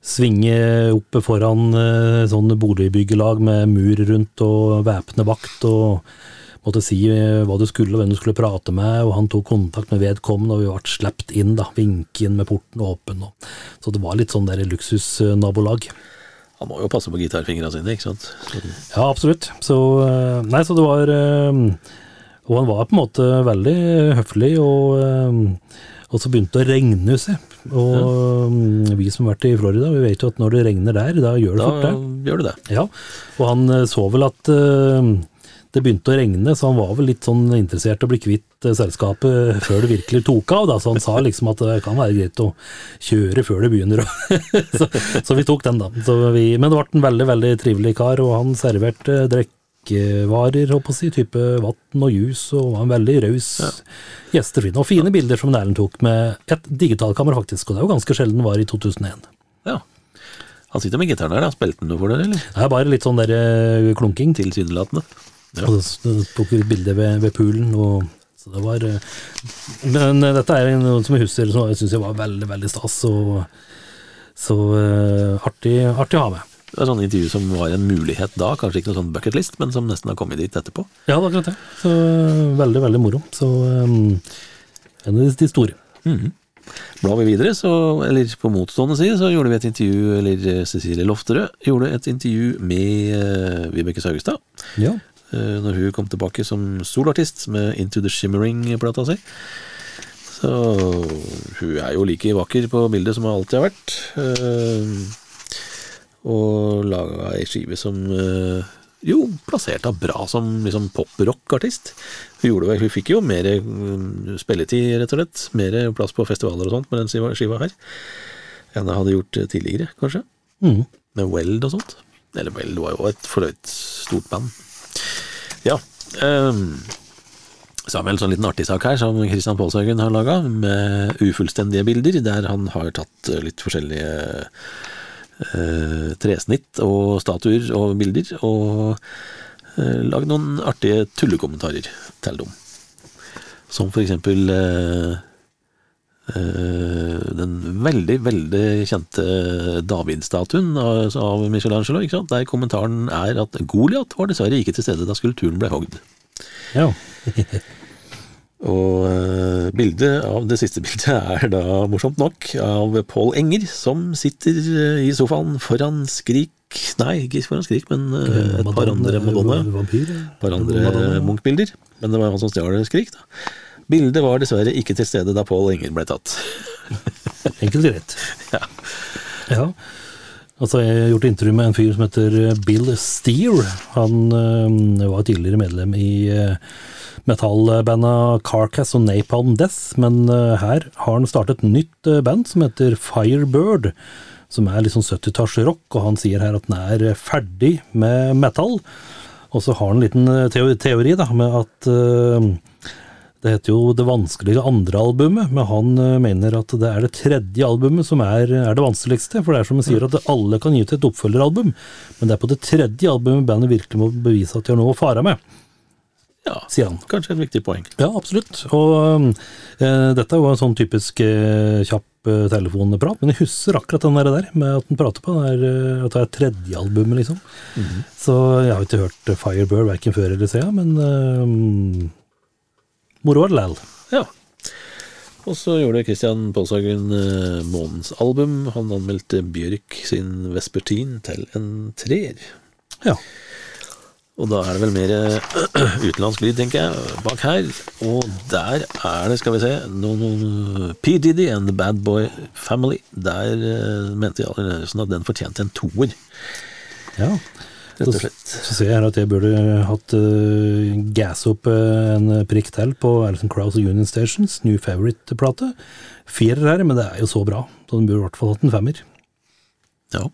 svinge oppe foran eh, sånne boligbyggelag med mur rundt og væpne vakt og måtte si eh, hva du skulle og hvem du skulle prate med, og han tok kontakt med vedkommende, og vi ble sluppet inn, da, vinke inn med porten åpen. Og, så det var litt sånn der luksusnabolag. han må jo passe på gitarfingrene sine, ikke sant? Så, Ja, absolutt. Så, eh, nei, så det var Og han var på en måte veldig høflig, og, og så begynte det å regne, husker jeg. Og ja. vi som har vært i Florida, vi vet jo at når det regner der, da gjør det da fort det. gjør det det. Ja, og han eh, så vel at uh, det begynte å regne, så han var vel litt sånn interessert i å bli kvitt eh, selskapet før det virkelig tok av, da. Så han sa liksom at det kan være greit å kjøre før det begynner. så, så vi tok den, da. Så vi, men det ble en veldig, veldig trivelig kar, og han serverte drikkevarer, håper jeg type vann og jus, og var en veldig raus gjestefin. Og fine bilder som Erlend tok med et digitalkamera, faktisk, og det er jo ganske sjelden var i 2001. Ja. Han sitter med gitaren der, da. Spilte han noe for dere, eller? Det er bare litt sånn der eh, klunking. Tilsynelatende. Ja. Og så tok vi et bilde ved, ved poolen, og så det var eh, Men eh, dette er noe som jeg husker som jeg syns var veldig, veldig stas, og så artig, artig å ha med. Det var sånn intervju som var en mulighet da, kanskje ikke noe sånn bucketlist, men som nesten har kommet dit etterpå. Ja, det er akkurat det. Så eh, veldig, veldig moro. Så um, en av de, store. Blar vi videre, så, eller på motstående side, så gjorde vi et intervju, eller eh, Cecilie Lofterød gjorde et intervju med uh, Vibeke Saugestad. Ja. Uh, når hun kom tilbake som solartist med Into the Shimmering-plata si. Så hun er jo like vakker på bildet som hun alltid har vært. eh, og laga ei skive som eh, jo plasserte henne bra som liksom pop-rock-artist. Hun, hun fikk jo mer eh, spilletid, rett og slett. Mer plass på festivaler og sånt med den skiva, her. Enn jeg hadde gjort eh, tidligere, kanskje. Mm. Med Weld og sånt. Eller Weld var jo et for stort band. Ja. Um, så har vi en sånn liten artig sak her som Christian Pålshaugen har laga, med ufullstendige bilder, der han har tatt litt forskjellige eh, tresnitt og statuer og bilder, og eh, lagd noen artige tullekommentarer til dem. Som for eksempel eh, eh, den veldig, veldig kjente David-statuen av, Michelangelo, ikke sant? der kommentaren er at Goliat var dessverre ikke til stede da skulpturen ble hogd. Ja. Og eh, bildet av det siste bildet er da morsomt nok av Paul Enger, som sitter eh, i sofaen foran Skrik Nei, ikke foran Skrik, men eh, et par andre Madonna. Vampyr? Et par andre. Munch-bilder. Men det var han som stjal Skrik, da. Bildet var dessverre ikke til stede da Paul Enger ble tatt. Enkelt og greit. Ja. Ja. Altså, jeg har gjort intervju med en fyr som heter Bill Steer. Han øh, var tidligere medlem i øh, metallbandet Carcass og Napalm Death, men øh, her har han startet et nytt øh, band som heter Firebird, som er litt sånn 70-tallsrock, og han sier her at den er ferdig med metal. Og så har han en liten teori, da, med at det heter jo det vanskelige andre albumet, men han mener at det er det tredje albumet som er, er det vanskeligste. For det er som han sier at alle kan gi ut et oppfølgeralbum, men det er på det tredje albumet bandet virkelig må bevise at de har noe å fare med, ja, sier han. kanskje et viktig poeng. Ja, absolutt. Og øh, dette var en sånn typisk øh, kjapp øh, telefonprat, men jeg husker akkurat den der, med at han prater på den der, øh, at det er tredje albumet, liksom. Så jeg har ikke hørt Firebird verken før eller siden, men øh, moro er det likevel. Ja. Og så gjorde Christian Pålshagen eh, månedens album. Han anmeldte Bjørk sin Vespertin til en treer. Ja. Og da er det vel mer eh, utenlandsk lyd, tenker jeg, bak her. Og der er det, skal vi se, noen P. Diddy and The Bad Boy Family. Der eh, mente Jarl Nervesen at den fortjente en toer, ja. rett og slett. Så ser jeg her at jeg burde hatt uh, gas opp uh, en prikk til på Alison Krauss og Union Stations, New Favorite-plate. Firer her, men det er jo så bra, så den burde i hvert fall hatt en femmer. Ja.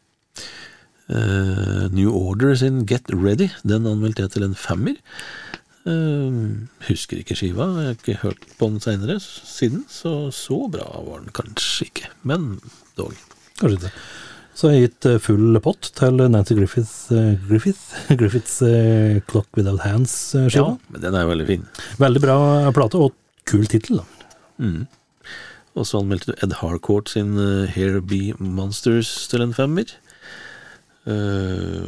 Eh, New Order sin Get Ready, den anmeldte jeg til en femmer. Uh, husker ikke skiva, jeg har ikke hørt på den seinere siden, så så bra var den kanskje ikke, men dog. Kanskje ikke. Så har jeg gitt eh, full pott til Nancy Griffith, eh, Griffith, Griffiths Clock Without Hands-skiva. Ja, men den er jo veldig fin. Veldig bra plate, og kul tittel, da. Og så anmeldte du Ed Harcourt sin Here Be Monsters til en femmer. Eh,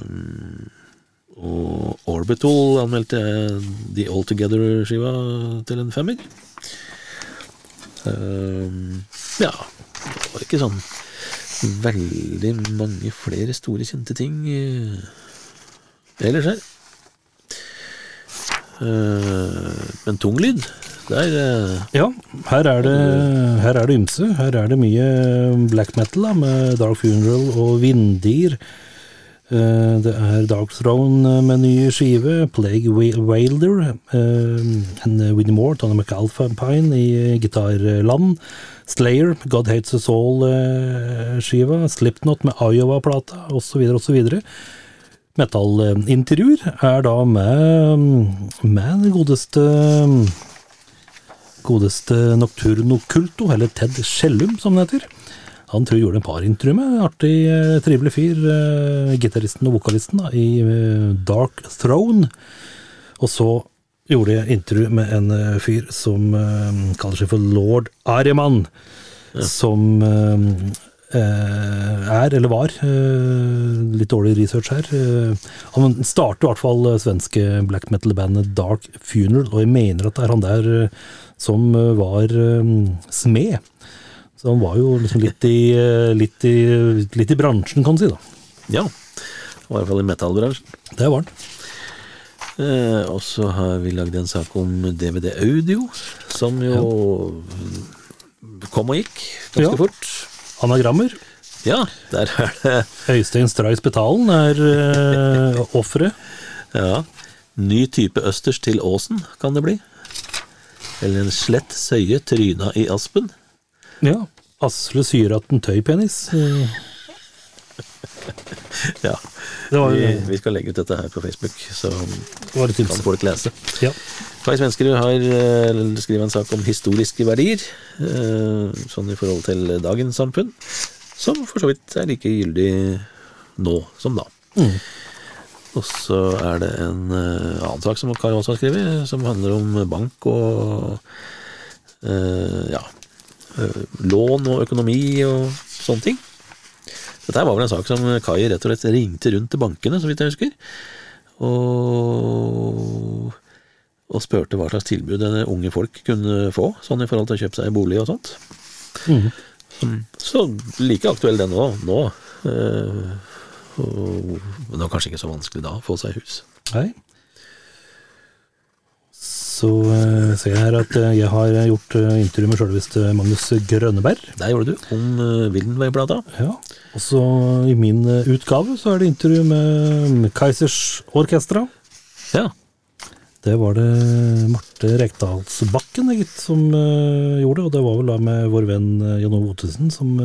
og Orbital anmeldte jeg The All Together-skiva til en femmer. Eh, ja, det var ikke sånn veldig mange flere store kjente ting eh, ellers her. Men tung lyd, der Ja, her er det, her er det ymse. Her er det mye black metal da, med Dark Funeral og Vindir. Eh, Det er Dark Throne med ny skive, Plague Wa- Wailder, eh, Winnie Moore, Tony McAlpine i gitarland, Slayer, God Hates Us All-skiva, Slipknot med Iowa-plata, osv., osv. Metallintervjuer er da med, med den godeste godeste Nocturno Culto, eller Ted Skjellum som det heter. Han tror jeg gjorde en par med artig, eh, trivelig fyr, eh, gitaristen og vokalisten da, i eh, Dark Throne. Og så gjorde jeg intervju med en fyr som kaller seg for Lord Ariman, som eh, eh, er, eller var, litt dårlig research her. han startet i hvert fall svenske black metal-bandet Dark Funeral, og jeg mener at det er han der som var smed. Så han var jo liksom litt i, eh, litt i, litt i bransjen, kan du si. da. Ja, i hvert fall i metallbransjen. Det var han. Eh, og så har vi lagd en sak om DVD Audio, som jo kom og gikk ganske Ja. fort. Anagrammer. Ja, der er det Øystein Stray Spetalen er eh, offeret. ja, ny type østers til åsen, kan det bli. Eller en slett søye tryna i aspen. Ja. Asle Syratten Tøypenis. Eh, Ja, Det var, vi, vi skal legge ut dette her på Facebook, så kan folk lese. Ja. Kai Svenskerud har eh, skrevet en sak om historiske verdier, eh, sånn i forhold til dagens samfunn. som for så vidt er like gyldig nå som da. Og så er det en eh, annen sak som Kai også har skrevet, som handler om bank og ja, lån og økonomi og sånne ting. Dette var vel en sak som Kai rett og slett ringte rundt til bankene, så vidt jeg husker, og, og spurte hva slags tilbud unge folk kunne få, sånn i forhold til å kjøpe seg bolig og sånt. Så like aktuell den nå. nå. eh, og, men det var kanskje ikke så vanskelig da å få seg hus. Nei. Så eh, ser jeg her at eh, jeg har gjort eh, intervju med sjølveste Magnus Grønneberg. Der gjorde du, om Wildenway-plata. Ja. Og så i min utgave så er det intervju med Kaizers Orkestra. Ja. Det var det Marte Rekdalsbakken gitt, som gjorde og det var vel da med vår venn Jan Ove Ottesen som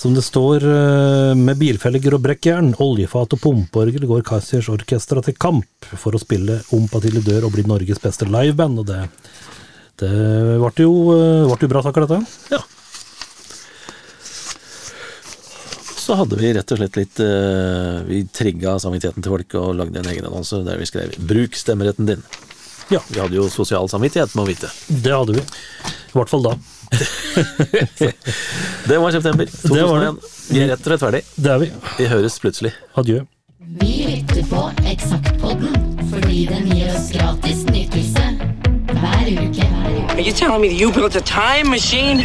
som det står eh, med bilfelger og brekkjern, oljefat og pumpeorgel går Kaizers Orkestra til kamp for å spille Ompatili dør og bli Norges beste liveband, og det det ble jo, eh, ble jo bra saker, dette. ja. Så hadde vi rett og slett litt uh, Vi trigga samvittigheten til folk og lagde en egen annonse der vi skrev 'Bruk stemmeretten din'. Ja, Vi hadde jo sosial samvittighet, må vite. det hadde vi. I hvert fall da. Det var september Det var det. 2001. Vi er rett og slett ferdig. Det er vi. Vi høres plutselig. Adjø. Vi lytter på Eksaktpodden fordi den gir oss gratis nytelse hver uke. Hver uke. Are you telling me you built a time machine?